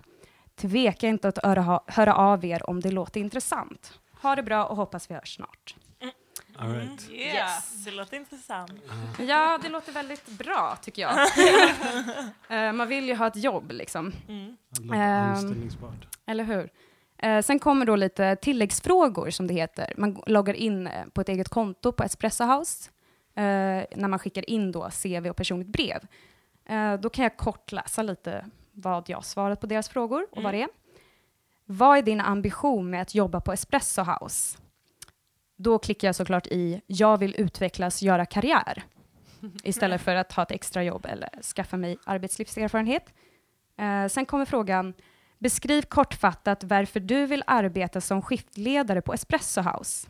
Tveka inte att höra, höra av er om det låter intressant. Ha det bra och hoppas vi hörs snart. All right. Mm. Yes. Det låter intressant. Ja, det låter väldigt bra tycker jag. *laughs* Eh, Man vill ju ha ett jobb liksom, Mm. Ehm, anställningsbart. eller hur? Eh, Sen kommer då lite tilläggsfrågor som det heter. Man loggar in eh, på ett eget konto på Espresso House när man skickar in då CV och personligt brev. Då kan jag kort läsa lite vad jag svarat på deras frågor och vad det är. Vad är din ambition med att jobba på Espresso House? Då klickar jag såklart i jag vill utvecklas, göra karriär *laughs* istället för att ha ett extra jobb eller skaffa mig arbetslivserfarenhet. Eh, sen kommer frågan Beskriv kortfattat varför du vill arbeta som skiftledare på Espresso House.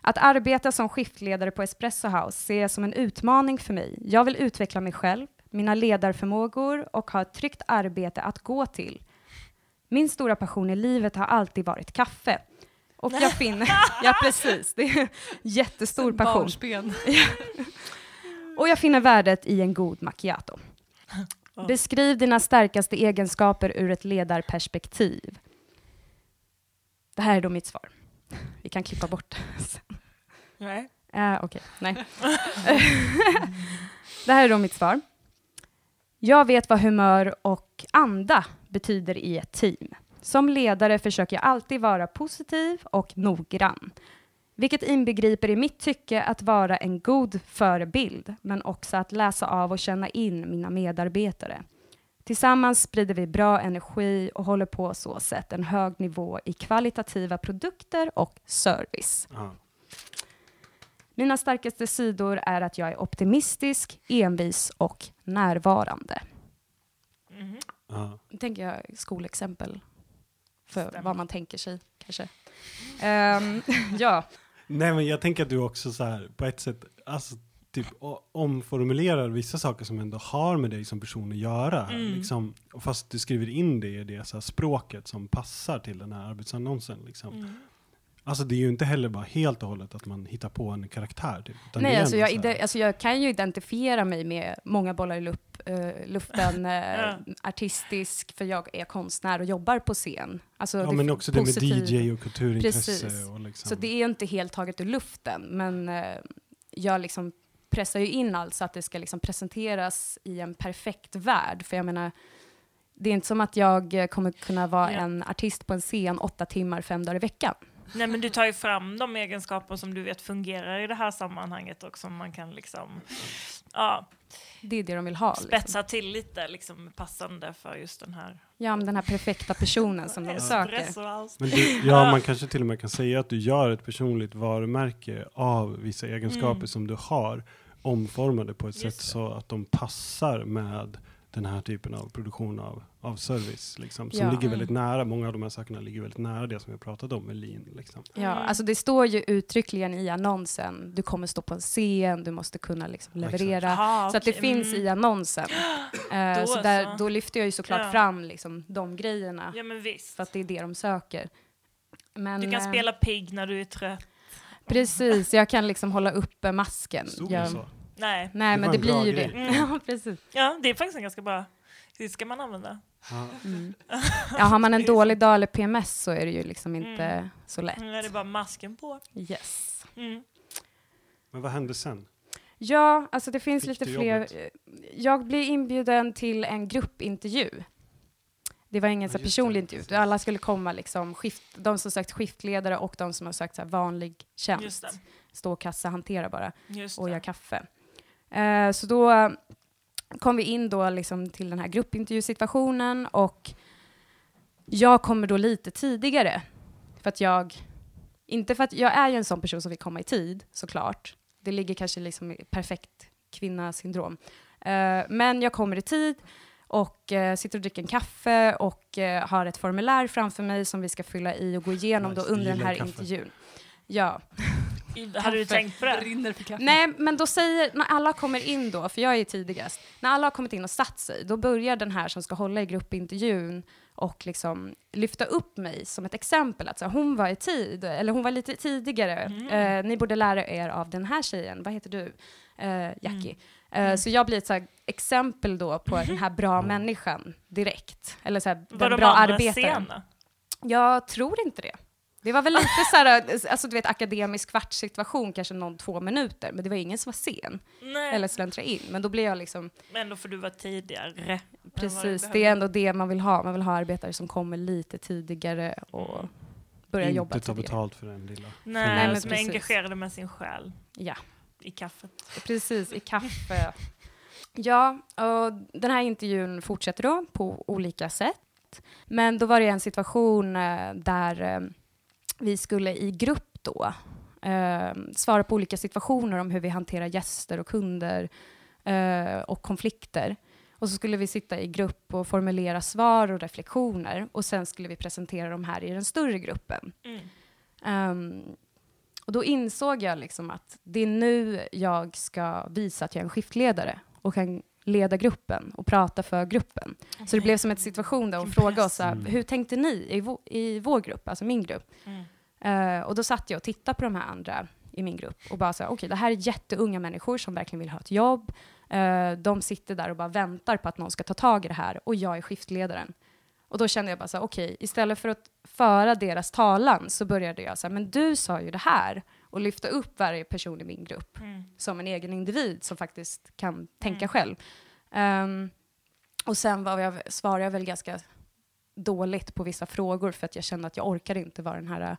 Att arbeta som skiftledare på Espresso House ser jag som en utmaning för mig. Jag vill utveckla mig själv, mina ledarförmågor och ha ett tryggt arbete att gå till. Min stora passion i livet har alltid varit kaffe. Och jag finner, *laughs* ja precis, det är jättestor passion. *laughs* Och jag finner värdet i en god macchiato. Beskriv dina starkaste egenskaper ur ett ledarperspektiv. Det här är då mitt svar. Vi kan klippa bort det *laughs* sen. Nej. Uh, Okej, nej. det här är då mitt svar. Jag vet vad humör och anda betyder i ett team. Som ledare försöker jag alltid vara positiv och noggrann. Vilket inbegriper i mitt tycke att vara en god förebild, men också att läsa av och känna in mina medarbetare. Tillsammans sprider vi bra energi och håller på så sätt en hög nivå i kvalitativa produkter och service. Ja. Mina starkaste sidor är att jag är optimistisk, envis och närvarande. Mhm. Ja. Nu tänker jag skolexempel för Stämmer. vad man tänker sig, kanske. Ehm, *laughs* ja, Nej men jag tänker att du också så här på ett sätt, alltså typ omformulerar vissa saker som ändå har med dig som person att göra. Mm. Liksom, fast du skriver in det i det så här språket som passar till den här arbetsannonsen. Liksom. Mm. Alltså det är ju inte heller bara helt och hållet att man hittar på en karaktär. Typ, nej, alltså jag, ide- alltså jag kan ju identifiera mig med många bollar i lupp, eh, luften, *laughs* Ja. artistisk, för jag är konstnär och jobbar på scen. Alltså, Ja det men också det med DJ och kulturintresse. Precis. Och liksom. Så det är ju inte helt taget ur luften, men eh, jag liksom pressar ju in allt så att det ska liksom presenteras i en perfekt värld. För jag menar, det är inte som att jag kommer kunna vara Ja. en artist på en scen åtta timmar, fem dagar i veckan. Nej men du tar ju fram de egenskaper som du vet fungerar i det här sammanhanget och som man kan liksom ja, Det är det de vill ha. Liksom. spetsa till lite liksom passande för just den här Ja, men den här perfekta personen som de söker. Du, ja, man kanske till och med kan säga att du gör ett personligt varumärke av vissa egenskaper Mm. som du har omformade på ett Just sätt det. så att de passar med den här typen av produktion av, av service. Liksom, som Ja. ligger Mm. väldigt nära, många av de här sakerna ligger väldigt nära det som vi pratat om med lean. Liksom. Ja, Mm. alltså det står ju uttryckligen i annonsen, du kommer stå på en scen, du måste kunna liksom leverera. Jaha, Så att det okej. finns Mm. i annonsen. *gasps* Eh, Då så där, så. då lyfter jag ju såklart Ja. fram liksom, de grejerna, Ja men visst. för att det är det de söker. Men, Du kan eh, spela pigg när du är trött. Precis, jag kan liksom hålla uppe masken. Stod det Jag, så? Nej. nej, Det men det blir ju grej. det. Mm. *laughs* Ja, precis. Ja, det är faktiskt en ganska bra. Det ska man använda. Ja. Mm. *laughs* Ja, har man en dålig dag eller PMS så är det ju liksom inte Mm. så lätt. Nu är det bara masken på. Yes. Mm. Men vad hände sen? Ja, alltså det finns Fick lite fler. jobbet? Jag blir inbjuden till en gruppintervju. Det var ingen Ja, så personlig det. intervju. Alla skulle komma, liksom, skift, de som sökt skiftledare och de som har sökt så här vanlig Just tjänst. det. Stå och kassa, hantera bara Just och göra kaffe. Eh, så då kom vi in då liksom till den här gruppintervjusituationen och jag kommer då lite tidigare. För att jag, inte för att jag är ju en sån person som vill komma i tid såklart. Det ligger kanske liksom i perfekt kvinnasyndrom. Eh, men jag kommer i tid och eh, sitter och dricker en kaffe och eh, har ett formulär framför mig som vi ska fylla i och gå igenom Nice, då under den här kaffe. intervjun. Ja, Hade du tänkt på det? Brinner för kaffe. Nej, men då säger, när alla kommer in då, för jag är tidigast, när alla har kommit in och satt sig, då börjar den här som ska hålla i gruppintervjun och liksom lyfta upp mig som ett exempel. Att så, här, hon var i tid, eller hon var lite tidigare. Mm. Eh, ni borde lära er av den här tjejen. Vad heter du? Eh, Jackie. Eh, Mm. Så jag blir ett så här, exempel då på den här bra Mm. människan direkt. Eller så här, Var den de bra arbetaren. sena? Jag tror inte det. Det var väl lite så här, alltså du vet akademisk kvartssituation, kanske någon två minuter, men det var ingen som var sen Nej, eller släntra in. Men då blir jag liksom, men ändå för du var tidigare. precis, det är ändå det man vill ha. Man vill ha arbetare som kommer lite tidigare och börjar jobba Inte ta betalt för den lilla. Nej, Nej, men som är engagerade med sin själ Ja, i kaffet. precis, i kaffe. Ja, och den här intervjun fortsätter då på olika sätt. Men då var det en situation eh, där eh, vi skulle i grupp då eh, svara på olika situationer om hur vi hanterar gäster och kunder eh, och konflikter. Och så skulle vi sitta i grupp och formulera svar och reflektioner och sen skulle vi presentera de här i den större gruppen. Mm. Ehm, Och då insåg jag liksom att det är nu jag ska visa att jag är en skiftledare och kan leda gruppen och prata för gruppen. Så det blev som en situation där hon frågade oss, Mm. hur tänkte ni i, vå- i vår grupp, alltså min grupp? Mm. Eh, och då satt jag och tittade på de här andra i min grupp och bara så okej, det här är jätteunga människor som verkligen vill ha ett jobb. Eh, de sitter där och bara väntar på att någon ska ta tag i det här och jag är skiftledaren. Och då kände jag bara så okej, istället för att föra deras talan så började jag så här, men du sa ju det här och lyfta upp varje person i min grupp Mm. som en egen individ som faktiskt kan tänka Mm. själv. Ehm, och sen var jag, svarade jag väl ganska dåligt på vissa frågor för att jag kände att jag orkade inte vara den här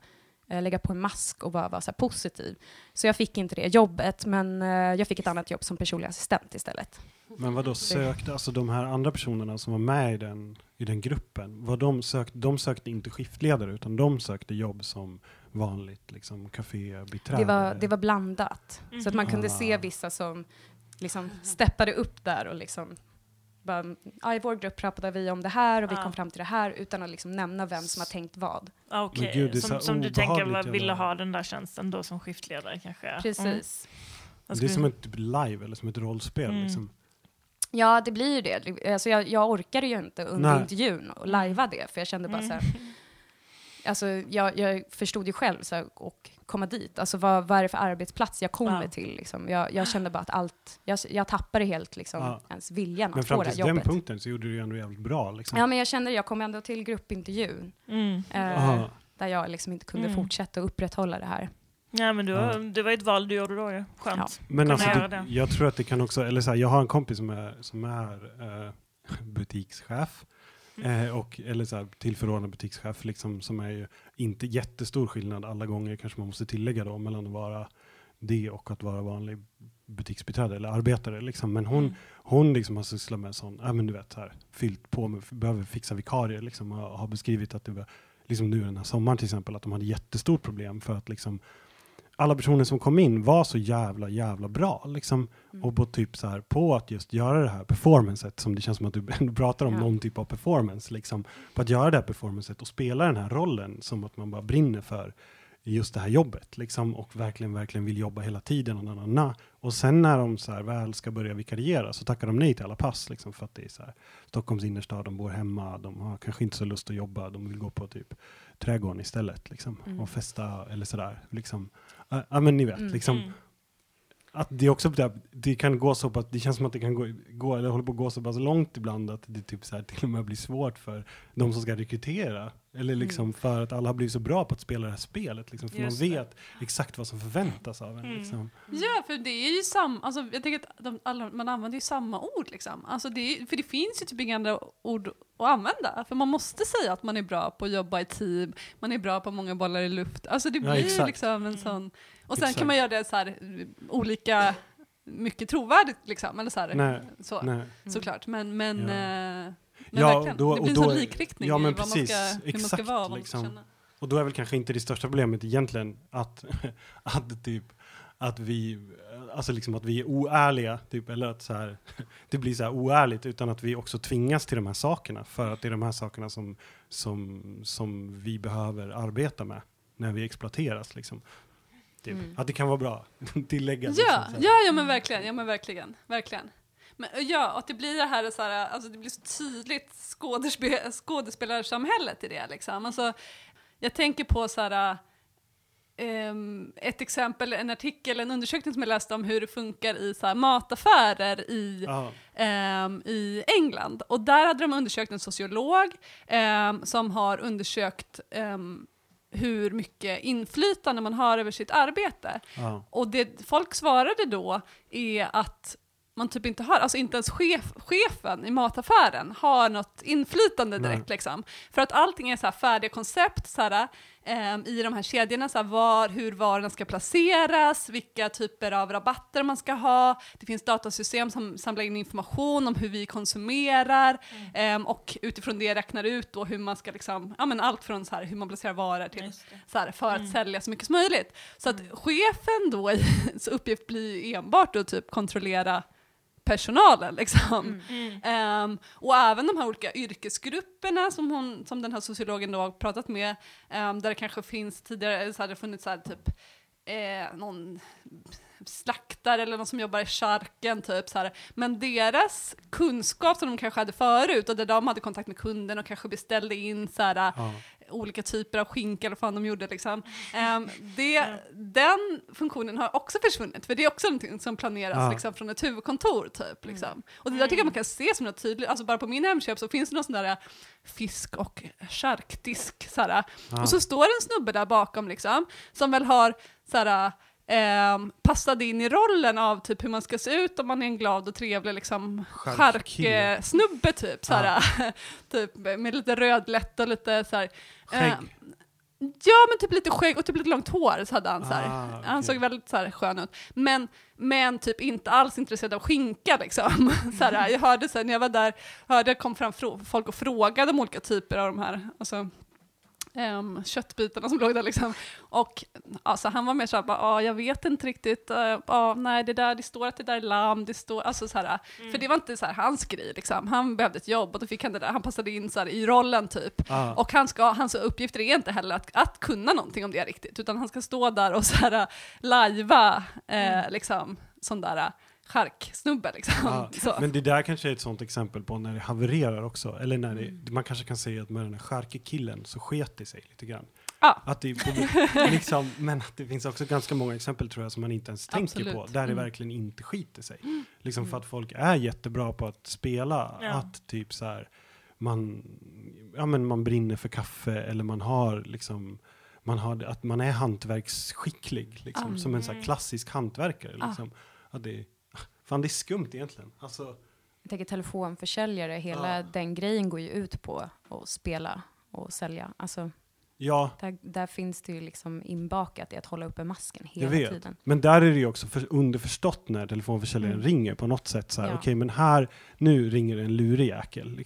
eh, lägga på en mask och bara vara så här positiv. Så jag fick inte det jobbet, men eh, jag fick ett annat jobb som personlig assistent istället. Men vad då sökte, alltså de här andra personerna som var med i den, i den gruppen, vad de, sökte, de sökte inte skiftledare utan de sökte jobb som vanligt liksom kafébiträde? Det var, det var blandat. Så att man kunde Ah. se vissa som liksom steppade upp där och liksom bara, i vår grupp pratade vi om det här och vi Ja. kom fram till det här utan att liksom nämna vem som har tänkt vad. Ah, Okej, så som, som du tänker ville ha den där tjänsten då som skiftledare kanske? Mm. Precis. Vad det är som ett typ live eller som ett rollspel. Mm. Liksom. Ja, det blir ju det. Alltså, jag, jag orkade ju inte under Nej. intervjun och lajva det, för jag kände bara Mm. så här, *laughs* Alltså, jag, jag förstod ju själv så här, och komma dit. Alltså, vad, vad är det för arbetsplats jag kommer Ja. till? Liksom. Jag, jag kände bara att allt, jag, jag tappade helt liksom, Ja. ens viljan Men att få fram det här till den jobbet. punkten så gjorde du ju ändå jävligt bra. Liksom. Ja, men jag kände, jag kom ändå till gruppintervjun, Mm. eh, där jag liksom inte kunde Mm. fortsätta upprätthålla det här. Ja, men du, Ja. det var ett val du gjorde då ju. Skönt. Ja. Men alltså, det. jag tror att det kan också, eller så här, jag har en kompis som är, som är eh, *laughs* butikschef. Eh, och, eller så här, tillförordnad butikschef, liksom, som är ju inte jättestor skillnad alla gånger, kanske man måste tillägga då, mellan att vara det och att vara vanlig butiksbiträde eller arbetare. Liksom. Men hon, Mm. hon liksom har sysslat med sån, ja men du vet, här, fyllt på med, behöver fixa vikarier, liksom, och har beskrivit att det var, liksom nu den här sommaren till exempel, att de hade jättestort problem för att liksom alla personer som kom in var så jävla, jävla bra. Liksom, Mm. och på typ så här, på att just göra det här performancet, som det känns som att du *laughs* pratar om Ja. någon typ av performance, liksom, på att göra det här performancet och spela den här rollen som att man bara brinner för just det här jobbet, liksom, och verkligen, verkligen vill jobba hela tiden. Och, na, na. och sen när de så här, väl ska börja vikariera så tackar de nej till alla pass, liksom, för att det är så här, Stockholms innerstad, de bor hemma, de har kanske inte så lust att jobba, de vill gå på typ trädgården istället, liksom, Mm. och festa eller sådär. Liksom. Ja, men ni vet, Mm. liksom, Mm. att det också det, det kan gå så pass, det känns som att det kan gå, gå eller håller på att gå så pass långt ibland att det typ så här till och med blir svårt för de som ska rekrytera. Eller liksom för att alla har blivit så bra på att spela det här spelet. Liksom, för Just man det. vet exakt vad som förväntas av en. Mm. Liksom. Ja, för det är ju samma, alltså jag tänker att de, alla, man använder ju samma ord liksom. Alltså det för det finns ju typ inga andra ord att använda. För man måste säga att man är bra på att jobba i team, man är bra på många bollar i luft. Alltså det Ja, blir exakt. liksom en sån, och sen Exakt. kan man göra det så här olika, mycket trovärdigt liksom. Eller så här, Nej, så, Nej. såklart. Men, men, Ja. eh, men Ja, verkligen, då- det blir och en sån likriktning ja, i men vad man ska, hur man ska Exakt, vara, man liksom. känna. Och då är väl kanske inte det största problemet egentligen att, *laughs* att typ att vi, alltså liksom att vi är oärliga, typ, eller att så här, *laughs* det blir så här oärligt, utan att vi också tvingas till de här sakerna, för att det är de här sakerna som, som, som vi behöver arbeta med när vi exploateras. Liksom. Typ. Mm. Att det kan vara bra, *laughs* tillägga. Ja, liksom, ja, ja men verkligen, ja men verkligen, verkligen. Men, ja, och att det blir det här, så här alltså det blir så tydligt skådespe skådespelarsamhället i det liksom. Alltså, jag tänker på så här, ehm, ett exempel, en artikel, en undersökning som jag läste om hur det funkar i så här, mataffärer i ehm, i England. Och där hade de undersökt en sociolog ehm, som har undersökt hur mycket inflytande man har över sitt arbete. Ja. Och det folk svarade då är att man typ inte har, alltså inte ens chef, chefen i mataffären har något inflytande direkt Nej. liksom. För att allting är så här färdiga koncept så här, ehm, i de här kedjorna, så här, var, hur varorna ska placeras, vilka typer av rabatter man ska ha. Det finns datasystem som samlar in information om hur vi konsumerar ehm, och utifrån det räknar ut då hur man ska liksom, ja men allt från så här, hur man placerar varor till så här, för att Mm. sälja så mycket som möjligt. Så att chefen då, i- *laughs* så uppgift blir enbart att typ kontrollera personalen liksom. Mm. Ehm, och även de här olika yrkesgrupperna som, hon, som den här sociologen då har pratat med, ehm, där det kanske finns tidigare, så här, det funnits så här, typ eh, någon slaktare eller någon som jobbar i charken typ så här. Men deras kunskap som de kanske hade förut och där de hade kontakt med kunden och kanske beställde in så här, Ja. Olika typer av skinka eller vad fan de gjorde liksom. *laughs* Ehm, det, den funktionen har också försvunnit för det är också någonting som planeras Ja. liksom, från ett huvudkontor typ. Liksom. Och det där tycker jag man kan se som något tydligt, alltså bara på min Hemköp så finns det någon sån där fisk och charkdisk såhär. Ja. Och så står en snubbe där bakom liksom, som väl har såhär, ehm, passat in i rollen av typ hur man ska se ut om man är en glad och trevlig liksom charksnubbe typ, såhär, *laughs* typ med lite rödlätt och lite såhär. Skägg. ehm, Ja men typ lite skägg och typ lite långt hår så hade han så här. Ah, okej. Han såg väldigt så här skön ut. Men, men typ inte alls intresserad av skinka liksom. *laughs* så här, jag hörde sen när jag var där, hörde det kom fram folk och frågade om olika typer av de här alltså, ehm, köttbitarna som låg där liksom. Och alltså, han var mer såhär, bara, ah, jag vet inte riktigt, uh, ah, nej det där, det står att det där är lamm, det står, alltså så här, för det var inte så här hans grej liksom. Han behövde ett jobb och då fick han det där, han passade in så här, i rollen typ. Ja. Och han ska, hans uppgifter är inte heller att, att kunna någonting om det riktigt, utan han ska stå där och så här, lajva eh, liksom, sån där charksnubbe liksom. Ja, Så. men det där kanske är ett sånt exempel på när det havererar också. Eller när det, Mm. man kanske kan säga att med den här charkekillen så sket det sig lite grann. Ja. Att det, *laughs* liksom, men att det finns också ganska många exempel tror jag som man inte ens tänker Absolut. på. Där det Mm. verkligen inte skiter sig. Liksom för att folk är jättebra på att spela. Ja. Att typ så här, man, ja, men man brinner för kaffe eller man har liksom man har, att man är hantverksskicklig, liksom, Mm. som en så klassisk hantverkare. Ah. Liksom. Att det, fan, det är skumt egentligen. Alltså, Jag tänker telefonförsäljare, hela Ja. den grejen går ju ut på att spela och sälja. Alltså, ja, där, där finns det ju liksom inbakat i att hålla uppe masken Jag hela vet. tiden. Men där är det ju också för underförstått när telefonförsäljaren Mm. ringer på något sätt. Så här, Ja. Okej, men här, nu ringer en lurig jäkel.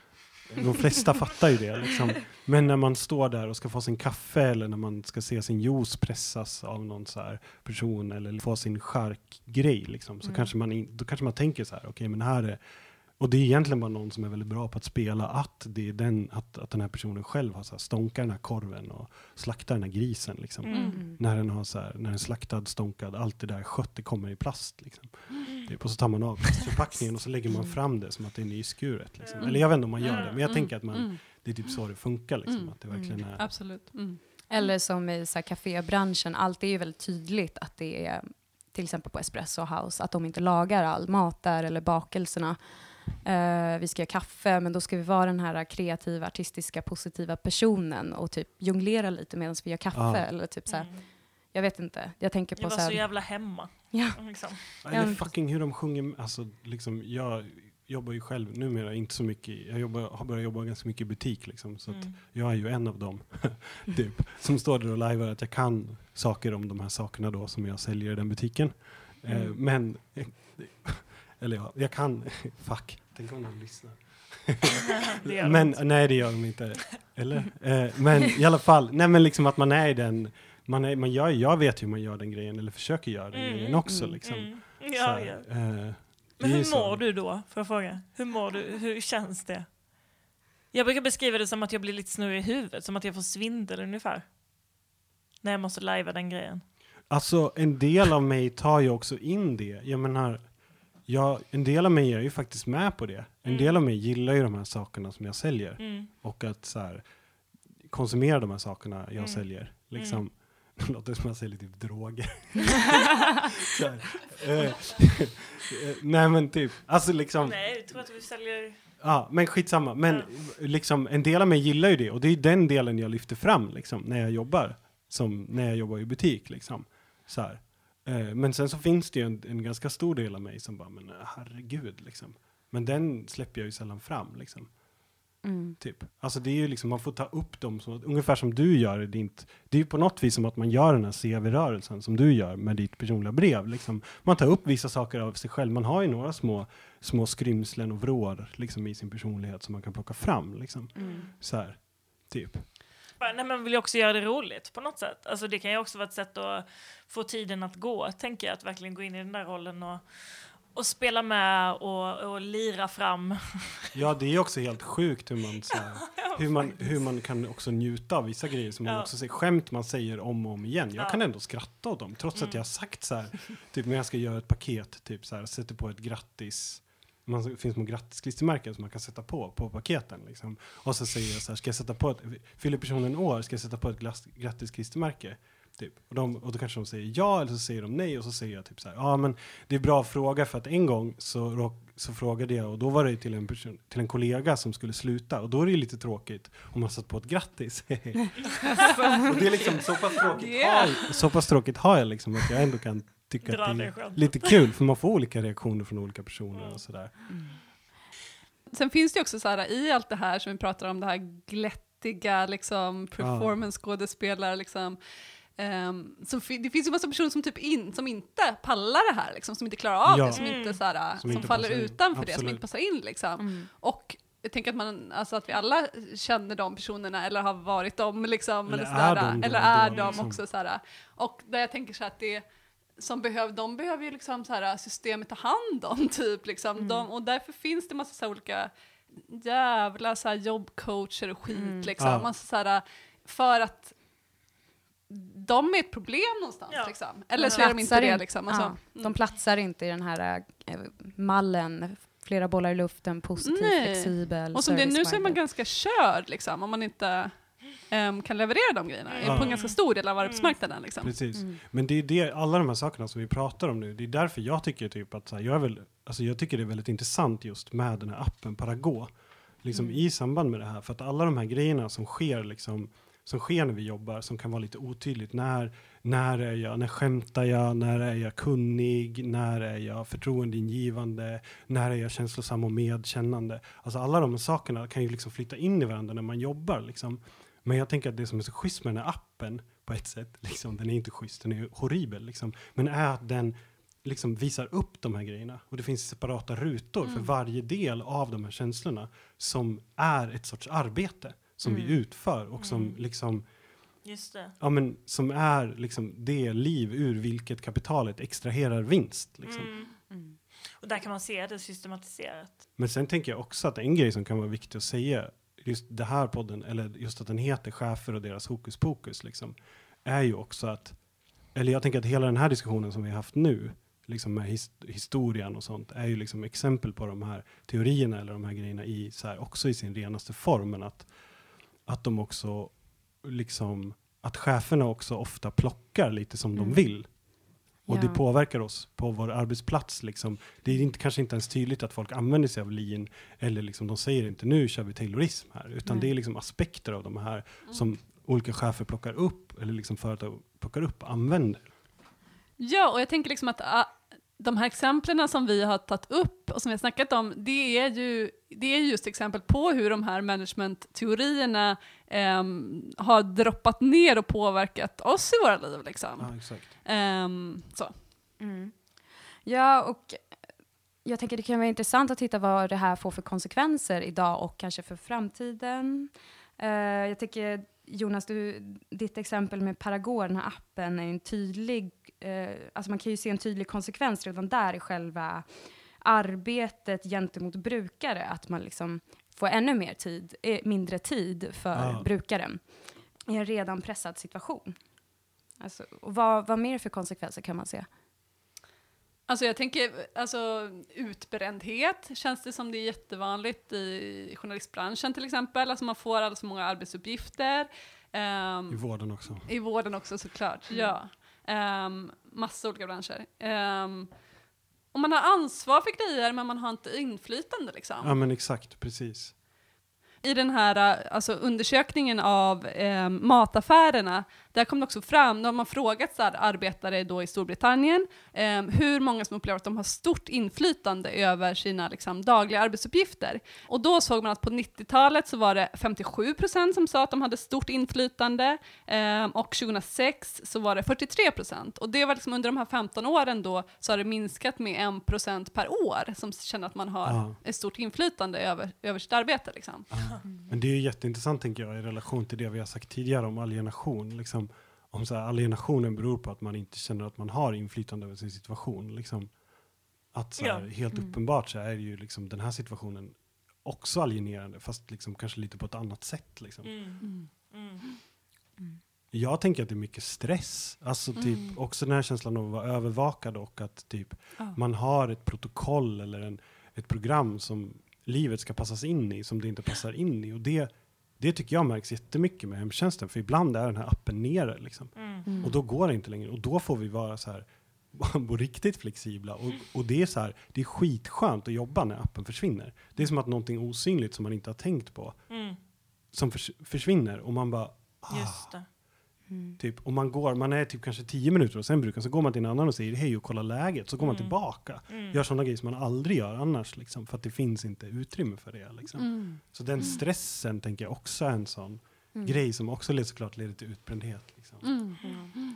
De flesta fattar ju det. Liksom. Men när man står där och ska få sin kaffe eller när man ska se sin juice pressas av någon så här person eller få sin charkgrej, liksom, så Mm. kanske man in, då kanske man tänker så här, okej, men här är och det är egentligen bara någon som är väldigt bra på att spela att, det är den, att, att den här personen själv har så här, stånkat den här korven och slaktat den här grisen. Liksom. Mm. När den har så här, när den slaktad, stånkad, allt det där skött, det kommer i plast. Liksom. Typ, och så tar man av plastförpackningen och så lägger man fram det som att det är nyskuret. Liksom. Mm. Eller jag vet inte om man gör det, men jag Mm, tänker att man, mm, det är typ så det funkar. Liksom, Mm, att det verkligen är... absolut. Mm. Eller som i så här, kafébranschen, allt är ju väldigt tydligt att det är till exempel på Espresso House, att de inte lagar all mat där eller bakelserna. Eh, vi ska göra kaffe, men då ska vi vara den här kreativa, artistiska, positiva personen och typ jonglera lite medan vi gör kaffe. Ja. Eller typ så här, Mm. Jag vet inte. Jag tänker Jag på var så så jävla hemma. ja, Liksom. Eller fucking hur de sjunger. Alltså, liksom, jag jobbar ju själv numera inte så mycket. Jag jobbar, har börjat jobba ganska mycket i butik. Liksom, så att Mm. jag är ju en av dem *laughs* typ, som står där och lajvar att jag kan saker om de här sakerna då som jag säljer i den butiken. Eh, Mm. men, *laughs* eller ja, jag kan, *laughs* fuck, tänk om någon lyssnar. De men nej, det gör de inte. Eller? Eh, men i alla fall, nej men liksom att man är i den, man är, man gör, jag vet hur man gör den grejen, eller försöker göra den Mm, grejen också. mm, Liksom. Mm. Ja, ja. eh, Men hur så. mår du då, får jag fråga? Hur mår du? Hur känns det? Jag brukar beskriva det som att jag blir lite snurrig i huvudet, som att jag får svindel ungefär. När jag måste lajva den grejen. Alltså en del av mig tar ju också in det. Jag menar, jag, en del av mig är ju faktiskt med på det. En Mm. del av mig gillar ju de här sakerna som jag säljer. Mm. Och att så här, konsumera de här sakerna jag Mm. säljer. Liksom, det låter som att jag säljer typ droger. *laughs* eh, eh, nej men typ, alltså liksom, Nej, jag tror att vi säljer... ja men skitsamma. Men liksom, en del av mig gillar ju det. Och det är den delen jag lyfter fram liksom, när jag jobbar. Som när jag jobbar i butik liksom. Så här. Eh, men sen så finns det ju en, en ganska stor del av mig som bara, men herregud liksom. Men den släpper jag ju sällan fram liksom. Mm. Typ. Alltså det är ju liksom, man får ta upp dem som, ungefär som du gör i ditt, det är ju på något vis som att man gör den här CV-rörelsen som du gör med ditt personliga brev. Liksom. Man tar upp vissa saker av sig själv, man har ju några små, små skrymslen och vrår liksom, i sin personlighet som man kan plocka fram. Liksom. Mm. Så här, typ. Nej, men man vill ju också göra det roligt på något sätt. Alltså, det kan ju också vara ett sätt att få tiden att gå, tänker jag. Att verkligen gå in i den där rollen och, Och spela med och, och lira fram. Ja, det är också helt sjukt hur man, så *laughs* hur man, hur man kan också njuta av vissa grejer som man Ja. också säger, skämt man säger om och om igen. Jag Ja. kan ändå skratta åt dem, trots att Mm. jag har sagt så här, typ när jag ska göra ett paket, typ så här, sätter på ett grattis, man, det finns små grattisklistermärken som man kan sätta på, på paketen liksom. Och så säger jag så här, ska jag sätta på ett, fyller personen år, ska jag sätta på ett grattisklistermärke? Typ. Och, de, och då kanske de säger ja, eller så säger de nej, och så säger jag typ så här, ja men det är bra fråga för att en gång så, så frågade jag, och då var det till en, person, till en kollega som skulle sluta, och då är det ju lite tråkigt om man satt på ett grattis. *laughs* och det är liksom så pass tråkigt, Yeah. har, så pass tråkigt har jag liksom att jag ändå kan tycka Dra att det är lite kul, för man får olika reaktioner från olika personer och sådär. Sen finns det också så här, i allt det här som vi pratar om, det här glättiga, liksom, performance-skådespelare, liksom, ehm, så fi- det finns ju massa personer som typ in, som inte pallar det här, liksom, som inte klarar av Ja. det, som inte så här, Som som, inte faller utanför det, som Absolut. inte passar in liksom. Mm. Och jag tänker att, man, alltså att vi alla känner de personerna eller har varit dem, liksom, Eller eller, är de eller är de liksom. också. Sådär. Och där jag tänker så här att det som behöver, de behöver ju liksom så här, systemet ta hand om, *laughs* typ. Liksom. De, och därför finns det massa så här olika jävla jobbcoacher och skit. Mm. Liksom. Ja. Massa, så här, för att de är ett problem någonstans. Ja. Liksom. Eller så De är de inte det. Liksom. Alltså, ja, mm. De platsar inte i den här eh, mallen, flera bollar i luften, positiv, Nej. flexibel, Och som det är nu så är man ganska körd liksom, om man inte ehm, kan leverera de grejerna Ja. på en ganska stor del av arbetsmarknaden. Liksom. Precis. Mm. Men det är det, alla de här sakerna som vi pratar om nu, det är därför jag tycker typ att så här, jag, är väl, alltså jag tycker det är väldigt intressant just med den här appen Parago. Liksom Mm. i samband med det här, för att alla de här grejerna som sker liksom, som sker när vi jobbar, som kan vara lite otydligt. När, när är jag, när skämtar jag, när är jag kunnig, när är jag förtroendeingivande, när är jag känslosam och medkännande. Alltså alla de sakerna kan ju liksom flytta in i varandra när man jobbar. Liksom. Men jag tänker att det som är så schysst med den här appen, på ett sätt, liksom, den är inte schysst, den är horribel, liksom, men är att den liksom visar upp de här grejerna. Och det finns separata rutor för varje del av de här känslorna som är ett sorts arbete som vi Mm. utför och som Mm. liksom ja, men, som är liksom det liv ur vilket kapitalet extraherar vinst. Liksom. Mm. Mm. Och där kan man se det systematiserat. Men sen tänker jag också att en grej som kan vara viktig att säga, just det här podden, eller just att den heter Chefer och deras hokus pokus, liksom, är ju också att, eller jag tänker att hela den här diskussionen som vi har haft nu, liksom med his, historien och sånt, är ju liksom exempel på de här teorierna eller de här grejerna i, så här, också i sin renaste form, men att, att de också, liksom, att cheferna också ofta plockar lite som de Mm. vill. Och det Ja. påverkar oss på vår arbetsplats. Liksom. Det är inte, kanske inte ens tydligt att folk använder sig av lean, eller liksom, de säger inte nu kör vi taylorism här, utan Nej. det är liksom aspekter av de här som olika chefer plockar upp, eller liksom företag plockar upp och använder. Ja, och jag tänker liksom att ah, de här exemplen som vi har tagit upp och som vi har snackat om, det är ju det är just exempel på hur de här managementteorierna ehm, har droppat ner och påverkat oss i våra liv. Liksom. Ja, exakt. Ehm, så. Mm. Ja, och jag tänker det kan vara intressant att titta vad det här får för konsekvenser idag och kanske för framtiden. Eh, jag tänker, Jonas, du, ditt exempel med Paragon, den här appen, är en tydlig, eh, alltså man kan ju se en tydlig konsekvens redan där i själva arbetet gentemot brukare, att man liksom får ännu mer tid, eh, mindre tid för Ja. brukaren i en redan pressad situation. Alltså, och vad, vad mer för konsekvenser kan man se? Alltså jag tänker, alltså utbrändhet känns det som det är jättevanligt i journalistbranschen till exempel. Alltså man får alldeles för många arbetsuppgifter. Ehm, I vården också. I vården också såklart, ja. Um, massa olika branscher. Um, och man har ansvar för grejer men man har inte inflytande liksom. Ja, men exakt, precis. I den här alltså, undersökningen av um, mataffärerna, där kom det också fram, när man frågat så här, arbetare då i Storbritannien, um, hur många som upplever att de har stort inflytande över sina liksom, dagliga arbetsuppgifter. Och då såg man att på 90-talet så var det 57% som sa att de hade stort inflytande, um, och 2006 så var det 43%. Och det var liksom under de här 15 åren då så har det minskat med 1% per år som känner att man har Ja. ett stort inflytande över, över sitt arbete. Liksom. Ja. Men det är ju jätteintressant tänker jag i relation till det vi har sagt tidigare om alienation. Liksom, om så här, alienationen beror på att man inte känner att man har inflytande över sin situation. Liksom, Att så här, Ja. helt Mm. uppenbart så är ju liksom den här situationen också alienerande, fast liksom kanske lite på ett annat sätt. Liksom. Mm. Mm. Jag tänker att det är mycket stress. Alltså typ Mm. också den här känslan av att vara övervakad och att typ Ja. man har ett protokoll eller en, ett program som livet ska passas in i, som det inte passar in i. Och det, det tycker jag märks jättemycket med hemtjänsten, för ibland är den här appen nere. Liksom. Mm. Och då går det inte längre. Och då får vi vara så här *laughs* riktigt flexibla. Och, och det är så här, det är skitskönt att jobba när appen försvinner. Det är som att någonting osynligt som man inte har tänkt på, Mm. som förs försvinner. Och man bara, ah. Mm. typ, och man går, man är typ kanske tio minuter och sen brukar, så går man till en annan och säger hej och kollar läget. Så går man Mm. tillbaka. Mm. Gör sådana grejer som man aldrig gör annars, liksom, för att det finns inte utrymme för det. Liksom. Mm. Så den stressen tänker jag också är en sån Mm. grej som också såklart leder till utbrändhet. Liksom. Mm.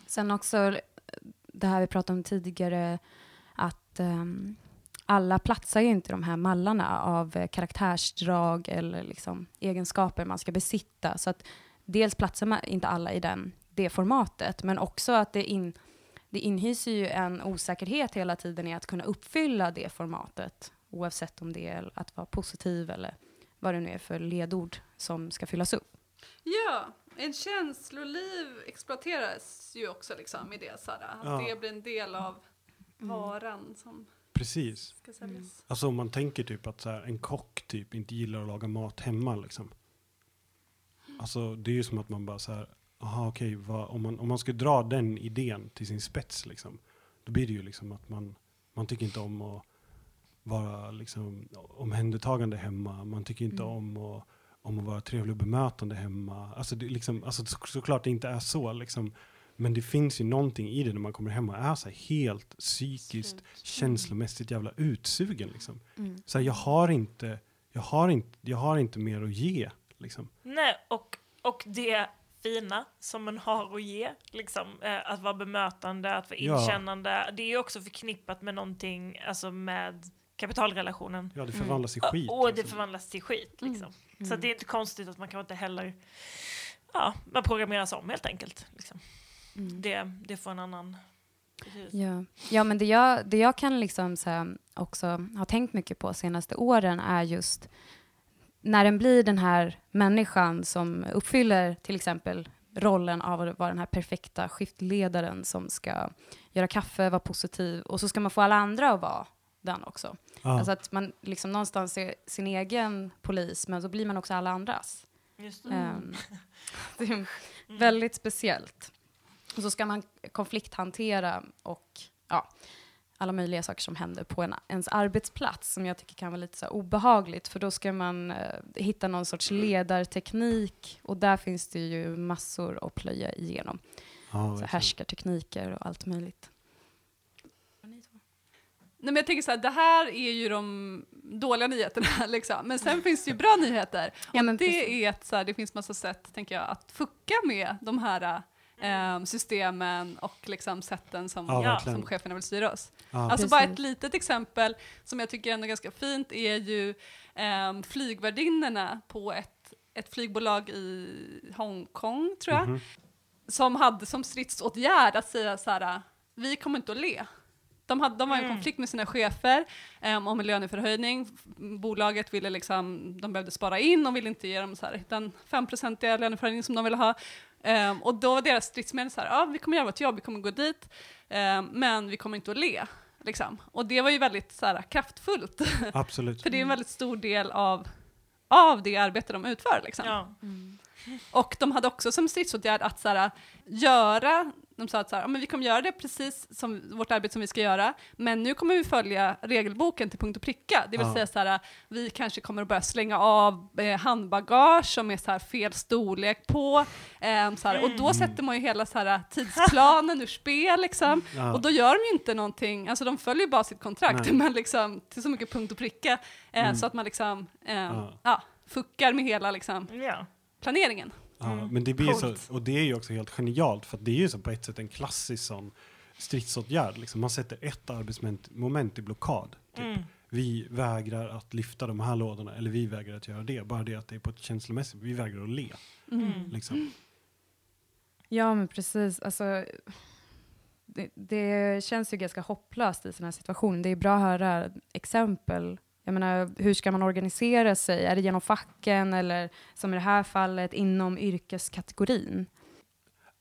Sen också det här vi pratade om tidigare, att ehm, alla platsar ju inte de här mallarna av eh, karaktärsdrag eller liksom egenskaper man ska besitta. Så att dels platsar man inte alla i den, det formatet, men också att det, in, det inhyser ju en osäkerhet hela tiden i att kunna uppfylla det formatet, oavsett om det är att vara positiv eller vad det nu är för ledord som ska fyllas upp. Ja, en känsloliv exploateras ju också liksom i det. Såhär, att Ja. det blir en del av varan som Precis. ska säljas. Alltså om man tänker typ att så här, en kock typ inte gillar att laga mat hemma liksom. Alltså det är ju som att man bara så här, aha okej, vad- om, man, om man ska dra den idén till sin spets liksom. Då blir det ju liksom att man, man tycker inte om att vara liksom omhändertagande hemma. Man tycker inte Mm. om att, om att vara trevlig och bemötande hemma. Alltså, det liksom, alltså så, såklart det inte är så liksom. Men det finns ju någonting i det när man kommer hem och är så helt psykiskt, känslomässigt jävla utsugen liksom. Så här, jag har inte, jag har inte, jag har inte mer att ge liksom. Nej, och, och det fina som man har att ge, liksom, eh, att vara bemötande, att vara Ja. inkännande, det är ju också förknippat med någonting, alltså med kapitalrelationen. Ja, det Mm. förvandlas i skit. och det liksom. förvandlas till skit. Mm. Liksom. Så Mm. att det är inte konstigt att man kan inte heller, ja, man programmeras om helt enkelt. Liksom. Mm. Det, det får en annan. Ja, ja men det jag, det jag kan liksom så här, också ha tänkt mycket på senaste åren är just när den blir den här människan som uppfyller till exempel rollen av att vara den här perfekta skiftledaren som ska göra kaffe, vara positiv och så ska man få alla andra att vara den också. Ja. Alltså att man liksom någonstans är sin egen polis men så blir man också alla andras. Just det. Ehm, *laughs* det är Mm. väldigt speciellt. Och så ska man konflikthantera och ja, alla möjliga saker som händer på en, ens arbetsplats som jag tycker kan vara lite så här obehagligt för då ska man eh, hitta någon sorts ledarteknik och där finns det ju massor att plöja igenom. ja, Så härskartekniker och allt möjligt. Nej, men jag tänker så här, det här är ju de dåliga nyheterna, *laughs* liksom. men sen finns det ju bra nyheter. Ja, men det precis. är att så här, det finns massa sätt, tänker jag, att fucka med de här eh, systemen och liksom sätten som, Ja, som cheferna vill styra oss. Ja. Alltså Precis. bara ett litet exempel som jag tycker ändå är ganska fint är ju eh, flygvärdinnorna på ett, ett flygbolag i Hongkong, tror jag, Mhm. som hade som stridsåtgärd att säga så här, vi kommer inte att le. De, hade, de var i en Mm. konflikt med sina chefer um, om en löneförhöjning. Bolaget ville liksom, de behövde spara in, de ville inte ge dem så här, den 5-procentiga löneförhöjning som de ville ha. Ehm, och då var deras stridsmedel så här, ja vi kommer göra vårt jobb, vi kommer gå dit, ehm, men vi kommer inte att le. Liksom. Och det var ju väldigt så här, kraftfullt, *laughs* Absolut. för det är en väldigt stor del av, av det arbete de utför. Liksom. Ja. Och de hade också som stridsåtgärd att så här, göra, de sa att så här, "Ja, men vi kommer göra det precis som vårt arbete som vi ska göra, men nu kommer vi följa regelboken till punkt och pricka. Det vill Ja. säga så här, vi kanske kommer att börja slänga av eh, handbagage som är så här, fel storlek på. Eh, så här, och då sätter man ju hela så här, tidsplanen ur spel. Liksom. Ja. Och då gör de ju inte någonting, alltså de följer ju bara sitt kontrakt, Nej. men liksom till så mycket punkt och pricka, eh, Mm. så att man liksom, eh, Ja. ja, fuckar med hela liksom, Ja. Planeringen. Ja, Mm. men det blir så, och det är ju också helt genialt för att det är ju så på ett sätt en klassisk sån stridsåtgärd. Liksom. Man sätter ett arbetsmoment i blockad. Typ. Mm. Vi vägrar att lyfta de här lådorna eller vi vägrar att göra det. Bara det att det är på ett känslomässigt, vi vägrar att le. Mm. Liksom. Ja, men precis. Alltså, det, det känns ju ganska hopplöst i sådana här situationer. Det är bra att höra exempel. Jag menar, hur ska man organisera sig? Är det genom facken eller som i det här fallet inom yrkeskategorin?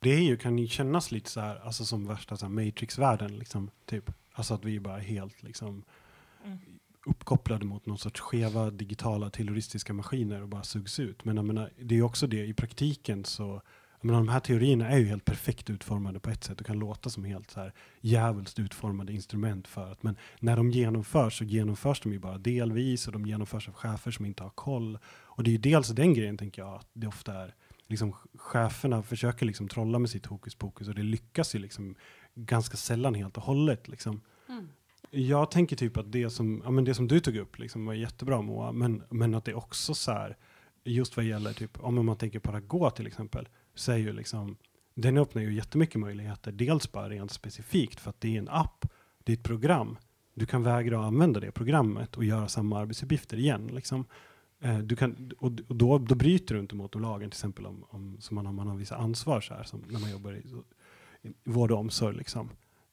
Det är ju, kan ju kännas lite så här, alltså som värsta så här Matrix-världen, liksom, typ. Alltså att vi bara är helt liksom Mm. uppkopplade mot någon sorts skeva digitala terroristiska maskiner och bara sugs ut. Men jag menar, det är ju också det i praktiken så, menar, de här teorierna är ju helt perfekt utformade på ett sätt och kan låta som helt så här djävulskt utformade instrument för att, men när de genomförs så genomförs de ju bara delvis och de genomförs av chefer som inte har koll. Och det är ju dels den grejen tänker jag, att det ofta är liksom cheferna försöker liksom trolla med sitt hokus pokus och det lyckas ju liksom ganska sällan helt och hållet liksom. Mm. Jag tänker typ att det som, ja, men det som du tog upp liksom var jättebra Moa, men, men att det också så här, just vad gäller typ, om man tänker på Rago till exempel, säger ju liksom, den öppnar ju jättemycket möjligheter, dels bara rent specifikt för att det är en app, det är ett program, du kan vägra att använda det programmet och göra samma arbetsuppgifter igen. Liksom. Eh, du kan, och och då, då bryter du inte mot lagen, till exempel om, om så man, har, man har vissa ansvar så här, som när man jobbar i, i vård och omsorg. Liksom.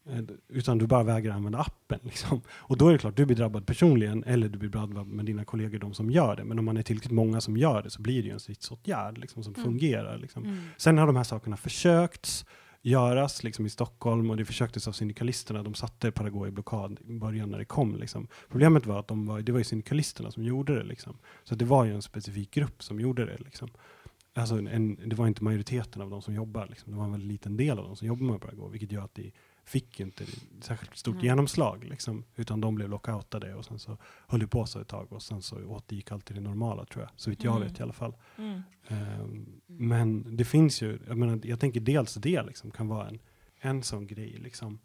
Eh, Utan du bara vägrar använda appen. Liksom. Och då är det klart, du blir drabbad personligen eller du blir drabbad med dina kollegor, de som gör det. Men om man är tillräckligt många som gör det så blir det ju en stridsåtgärd liksom, som Mm. fungerar. Liksom. Mm. Sen har de här sakerna försökts göras liksom, i Stockholm och det försöktes av syndikalisterna. De satte Paraguay i blockad i början när det kom. Liksom. Problemet var att de var, det var ju syndikalisterna som gjorde det. Liksom. Så det var ju en specifik grupp som gjorde det. Liksom. Alltså en, det var inte majoriteten av de som jobbar. Liksom. Det var en väldigt liten del av de som jobbar med Paraguay, vilket gör att de fick ju inte särskilt stort Mm. genomslag. Liksom, utan de blev lockoutade och sen så höll det på så ett tag och sen så återgick allt till det normala tror jag. Så vitt jag Mm. vet i alla fall. Mm. Ehm, men det finns ju, jag, menar, jag tänker dels det liksom, kan vara en, en sån grej. Liksom.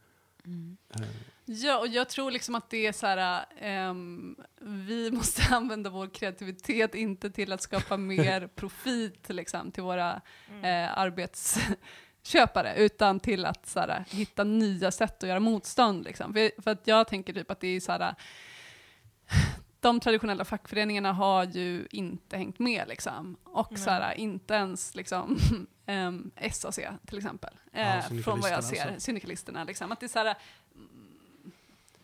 Mm. Ehm, Ja, och jag tror liksom att det är så här, ehm, vi *laughs* måste använda vår kreativitet inte till att skapa *laughs* mer profit liksom, till våra Mm. Arbetsköpare, utan till att så här, hitta nya sätt att göra motstånd. Liksom. För, för att jag tänker typ att det är så här, de traditionella fackföreningarna har ju inte hängt med liksom. Och Nej. så här, inte ens liksom, *laughs* ehm, SAC till exempel. Ja, Eh, från vad jag ser, alltså. syndikalisterna. Liksom. Att det är så här,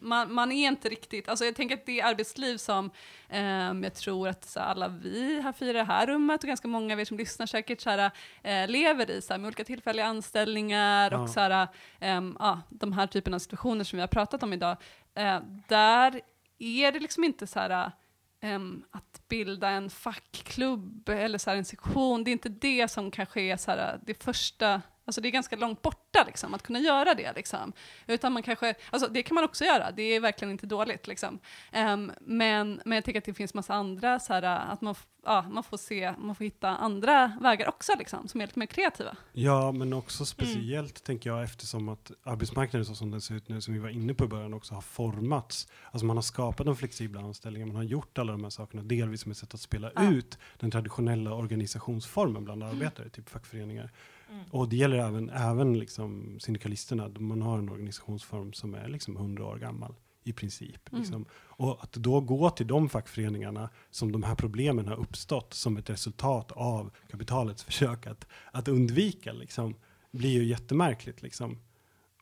man, man är inte riktigt, alltså jag tänker att det arbetsliv som ehm, jag tror att så alla vi här fyra i det här rummet och ganska många av er som lyssnar säkert så här, eh, lever i så här, med olika tillfälliga anställningar Ja. och så här, ehm, ja, de här typen av situationer som vi har pratat om idag. Eh, där är det liksom inte så här ehm, att bilda en fackklubb eller så här en sektion, det är inte det som kanske är så det första, alltså det är ganska långt borta liksom, att kunna göra det. Liksom. Utan man kanske, alltså det kan man också göra, det är verkligen inte dåligt. Liksom. Ehm, men, men jag tänker att det finns massa andra, så här, att man, ja, man får se, man får hitta andra vägar också, liksom, som är lite mer kreativa. Ja, men också speciellt tänker jag eftersom att arbetsmarknaden så som den ser ut nu, som vi var inne på i början, också har formats. Alltså man har skapat de flexibla anställningarna, man har gjort alla de här sakerna, delvis som ett sätt att spela Ja. ut den traditionella organisationsformen bland arbetare, typ fackföreningar. Mm. Och det gäller även, även liksom syndikalisterna, man har en organisationsform som är liksom 100 år gammal i princip. Mm. Liksom. Och att då gå till de fackföreningarna som de här problemen har uppstått som ett resultat av kapitalets *laughs* försök att, att undvika, liksom, blir ju jättemärkligt. Liksom.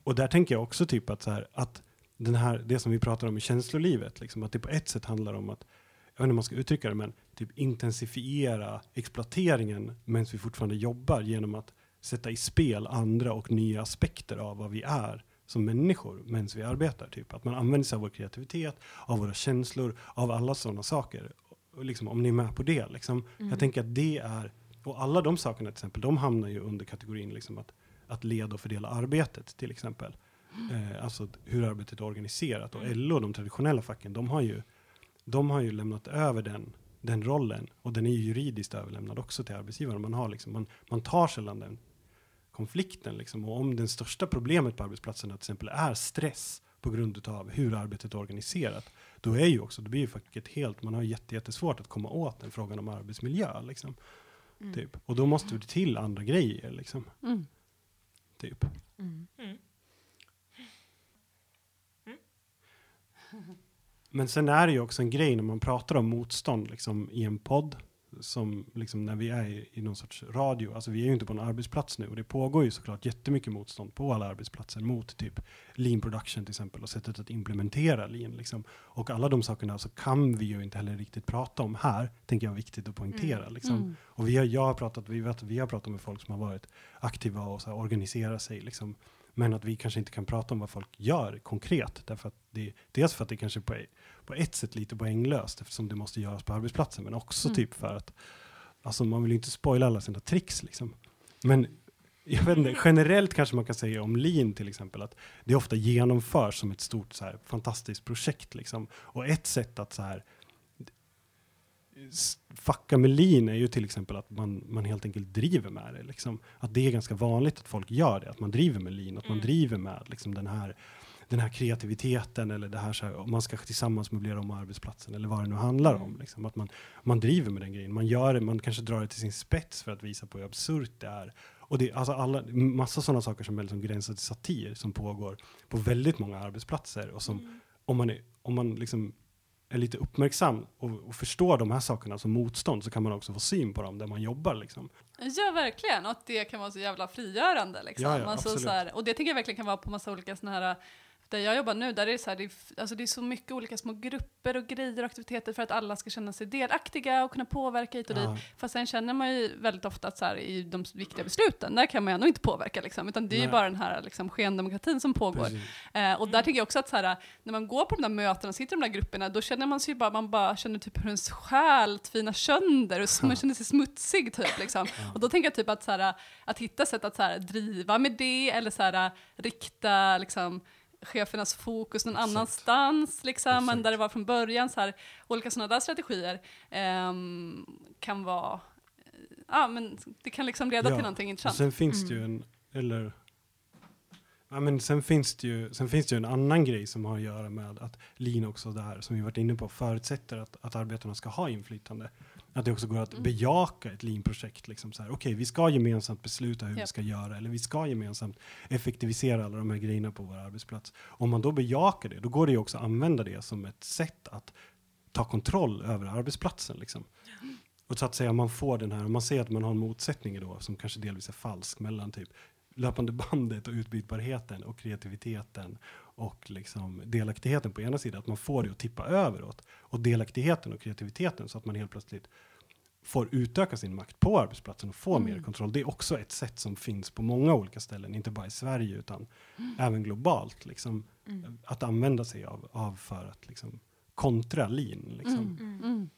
Och där tänker jag också typ att, så här, att den här, det som vi pratar om i känslolivet, liksom, att det på ett sätt handlar om att, jag vet inte hur man ska uttrycka det, men typ intensifiera exploateringen medan vi fortfarande jobbar genom att sätta i spel andra och nya aspekter av vad vi är som människor medan vi arbetar. Typ. Att man använder sig av vår kreativitet, av våra känslor, av alla sådana saker. Och liksom, om ni är med på det. Liksom. Mm. Jag tänker att det är, och alla de sakerna till exempel, de hamnar ju under kategorin liksom att, att leda och fördela arbetet till exempel. Eh, alltså hur arbetet är organiserat. Och LO, de traditionella facken, de har ju, de har ju lämnat över den, den rollen. Och den är ju juridiskt överlämnad också till arbetsgivaren. Man, har liksom, man, man tar sällan den konflikten. Liksom. Och om det största problemet på arbetsplatserna till exempel är stress på grund av hur arbetet är organiserat, då är ju också, då blir ju facket helt, man har jätte, jättesvårt att komma åt den frågan om arbetsmiljö. Liksom, Mm. typ. Och då måste det till andra grejer. Liksom, Mm. typ. Mm. Mm. Men sen är det ju också en grej när man pratar om motstånd liksom, i en podd som liksom när vi är i, någon sorts radio, alltså vi är ju inte på en arbetsplats nu och det pågår ju såklart jättemycket motstånd på alla arbetsplatser mot typ lean production till exempel och sättet att implementera lean liksom. Och alla de sakerna så kan vi ju inte heller riktigt prata om här, tänker jag är viktigt att poängtera Mm. liksom. Mm. Och vi har, jag har pratat, vi vet, vi har pratat med folk som har varit aktiva och så här, organiserat sig liksom. Men att vi kanske inte kan prata om vad folk gör konkret. Därför att det, dels för att det kanske på, på ett sätt lite poänglöst eftersom det måste göras på arbetsplatsen. Men också Mm. typ för att alltså man vill ju inte spoila alla sina tricks liksom. Men jag vet inte, generellt kanske man kan säga om lean till exempel att det ofta genomförs som ett stort så här, fantastiskt projekt liksom. Och ett sätt att så här fucka med lean är ju till exempel att man, man helt enkelt driver med det. Liksom. Att det är ganska vanligt att folk gör det, att man driver med lean, att man Mm. driver med liksom, den, här, den här kreativiteten eller det här, så här om man ska tillsammans möblera om arbetsplatsen eller vad det nu handlar om. Liksom. Att man, man driver med den grejen, man gör det, man kanske drar det till sin spets för att visa på hur absurt det är. Och det är alltså alla, massa sådana saker som är liksom gränsar till satir som pågår på väldigt många arbetsplatser och som Mm. om man, är, om man liksom är lite uppmärksam och, och förstår de här sakerna som motstånd så kan man också få syn på dem där man jobbar. Liksom. Ja, verkligen. Och att det kan vara så jävla frigörande. Liksom. Ja, ja, alltså, så här, och det tycker jag verkligen kan vara på massa olika såna här där jag jobbar nu, där är det, så här, det, är, alltså det är så mycket olika små grupper och grejer och aktiviteter för att alla ska känna sig delaktiga och kunna påverka hit och dit. Ja, Fast sen känner man ju väldigt ofta att så här, i de viktiga besluten, där kan man ju ändå inte påverka. Liksom, utan det är ju bara den här liksom, skendemokratin som pågår. Eh, och där tycker jag också att så här, när man går på de där mötena och sitter i de där grupperna, då känner man sig ju bara, man bara känner typ hur ens själ tvinar sönder och man känner sig smutsig typ. Liksom. Och då tänker jag typ att, så här, att hitta sätt att så här, driva med det eller så här, rikta liksom, chefernas fokus någon Exakt. annanstans, liksom, än där det var från början. Så här, olika sådana där strategier ehm, kan vara, ja men det kan liksom leda Ja, till någonting Och intressant. sen finns det ju en, eller Ja, men sen, finns det ju, sen finns det ju en annan grej som har att göra med att lean också där, som vi varit inne på, förutsätter att, att arbetarna ska ha inflytande. Att det också går att Mm. bejaka ett lean-projekt. Liksom Okej, vi ska gemensamt besluta hur vi Japp. ska göra, eller vi ska gemensamt effektivisera alla de här grejerna på vår arbetsplats. Om man då bejakar det, då går det ju också att använda det som ett sätt att ta kontroll över arbetsplatsen. Liksom. Och så att säga, man får den här, man ser att man har en motsättning då, som kanske delvis är falsk, mellan typ löpande *laughs* bandet och utbytbarheten och kreativiteten och liksom delaktigheten på ena sidan, att man får det att tippa överåt. Och delaktigheten och kreativiteten så att man helt plötsligt får utöka sin makt på arbetsplatsen och få mer kontroll. Det är också ett sätt som finns på många olika ställen, inte bara i Sverige utan även globalt. Liksom, Att använda sig av, av för att liksom, kontra lean. Liksom. Mm.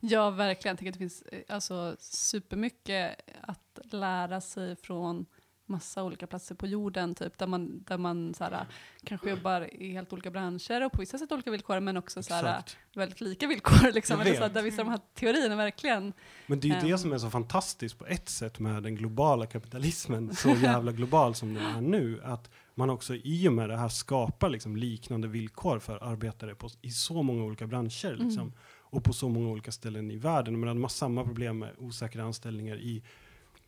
Ja, verkligen. Jag tycker att det finns eh, alltså, supermycket att lära sig från massa olika platser på jorden, typ, där man, där man så här, kanske jobbar i helt olika branscher och på vissa sätt olika villkor, men också så här, väldigt lika villkor. *laughs* Liksom, eller så här, där vissa av de här teorierna verkligen... Men det är ju Ehm. det som är så fantastiskt på ett sätt med den globala kapitalismen, så jävla global som den är nu, att man också i och med det här skapar liksom liknande villkor för arbetare på, i så många olika branscher. Mm. Liksom, Och på så många olika ställen i världen. Men de har samma problem med osäkra anställningar i,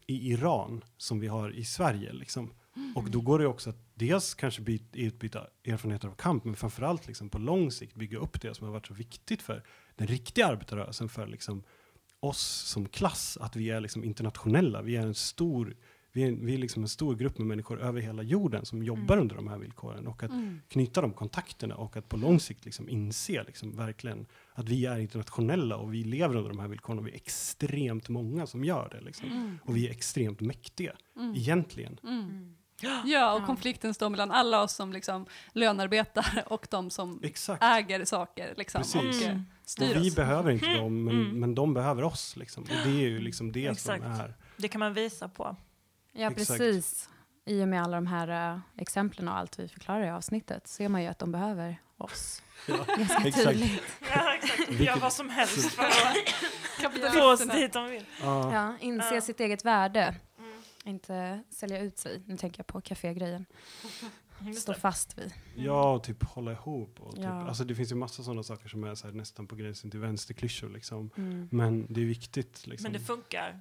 i Iran som vi har i Sverige. Liksom. Och då går det också att dels kanske byt, utbyta erfarenheter av kamp, men framförallt liksom på lång sikt bygga upp det som har varit så viktigt för den riktiga arbetarrörelsen, för liksom oss som klass, att vi är liksom internationella. Vi är en stor, vi är, vi är liksom en stor grupp med människor över hela jorden som jobbar under de här villkoren. Och att knyta de kontakterna och att på lång sikt liksom inse liksom verkligen att vi är internationella och vi lever under de här villkoren och vi är extremt många som gör det. Liksom. Och vi är extremt mäktiga, egentligen. Ja, och konflikten står mellan alla oss som liksom lönearbetare *laughs* och de som Exakt. äger saker liksom, Precis. och eh, Mm. styr Och vi oss. behöver inte dem, men, Mm. men de behöver oss. Liksom. Och det är ju liksom det Exakt. som är... Det kan man visa på. Ja, Exakt. precis. I och med alla de här uh, exemplen och allt vi förklarar i avsnittet ser man ju att de behöver oss. *laughs* Ja, Ganska exakt. tydligt. Ja, exakt. Gör vad som helst för att få oss dit de vill. Ja, Ja, inse Ja. sitt eget värde. Inte sälja ut sig. Nu tänker jag på kafégrejen. *laughs* Stå fast vid. ja, och typ hålla ihop. Och typ, Ja. alltså det finns ju massa sådana saker som är så här, nästan på gränsen till vänsterklyschor. Liksom. Mm. Men det är viktigt. Liksom. Men det funkar.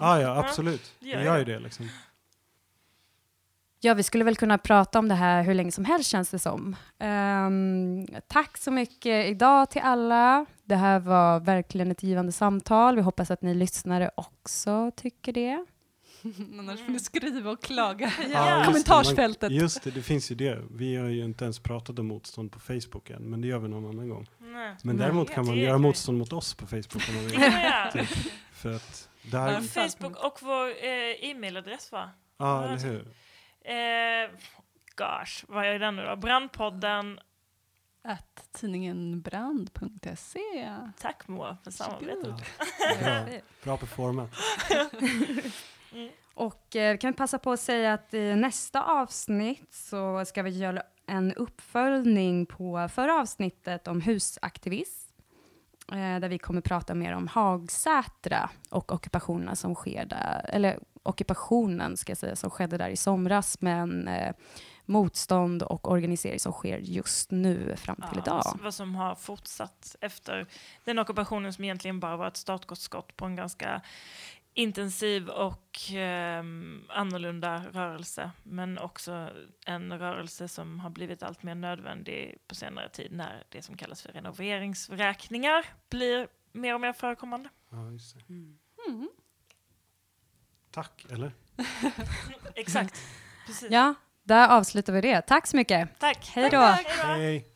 Ah, ja, absolut. det gör ju det. Liksom. Ja, vi skulle väl kunna prata om det här hur länge som helst känns det som. Ehm, tack så mycket idag till alla. Det här var verkligen ett givande samtal. Vi hoppas att ni lyssnare också tycker det. *laughs* Annars får ni skriva och klaga i Ja, just det. kommentarsfältet. Just det, det finns ju det. Vi har ju inte ens pratat om motstånd på Facebook än, men det gör vi någon annan gång. Men däremot kan man göra motstånd mot oss på Facebook om man vill. *laughs* Typ. För att där, Ja. Facebook och vår eh, e-mailadress va? ja eller hur. Eh, gosh, vad är den nu då? Brandpodden. Att tidningenbrand.se. Tack Moa för samarbetet. Ja, *laughs* bra, bra på format. Och eh, kan vi passa på att säga att i nästa avsnitt så ska vi göra en uppföljning på förra avsnittet om husaktivism. Eh, där vi kommer prata mer om Hagsätra och ockupationerna som sker där, eller ockupationen ska jag säga, som skedde där i somras, men eh, motstånd och organisering som sker just nu fram till Ja, idag. Vad som har fortsatt efter den ockupationen som egentligen bara var ett startskott på en ganska intensiv och ehm, annorlunda rörelse. Men också en rörelse som har blivit allt mer nödvändig på senare tid när det som kallas för renoveringsvräkningar blir mer och mer förekommande. Ja, just det. Mm. Tack, eller? *laughs* Exakt. Precis. Ja, där avslutar vi det. Tack så mycket. Tack. Hej då. Tack, tack. Hej!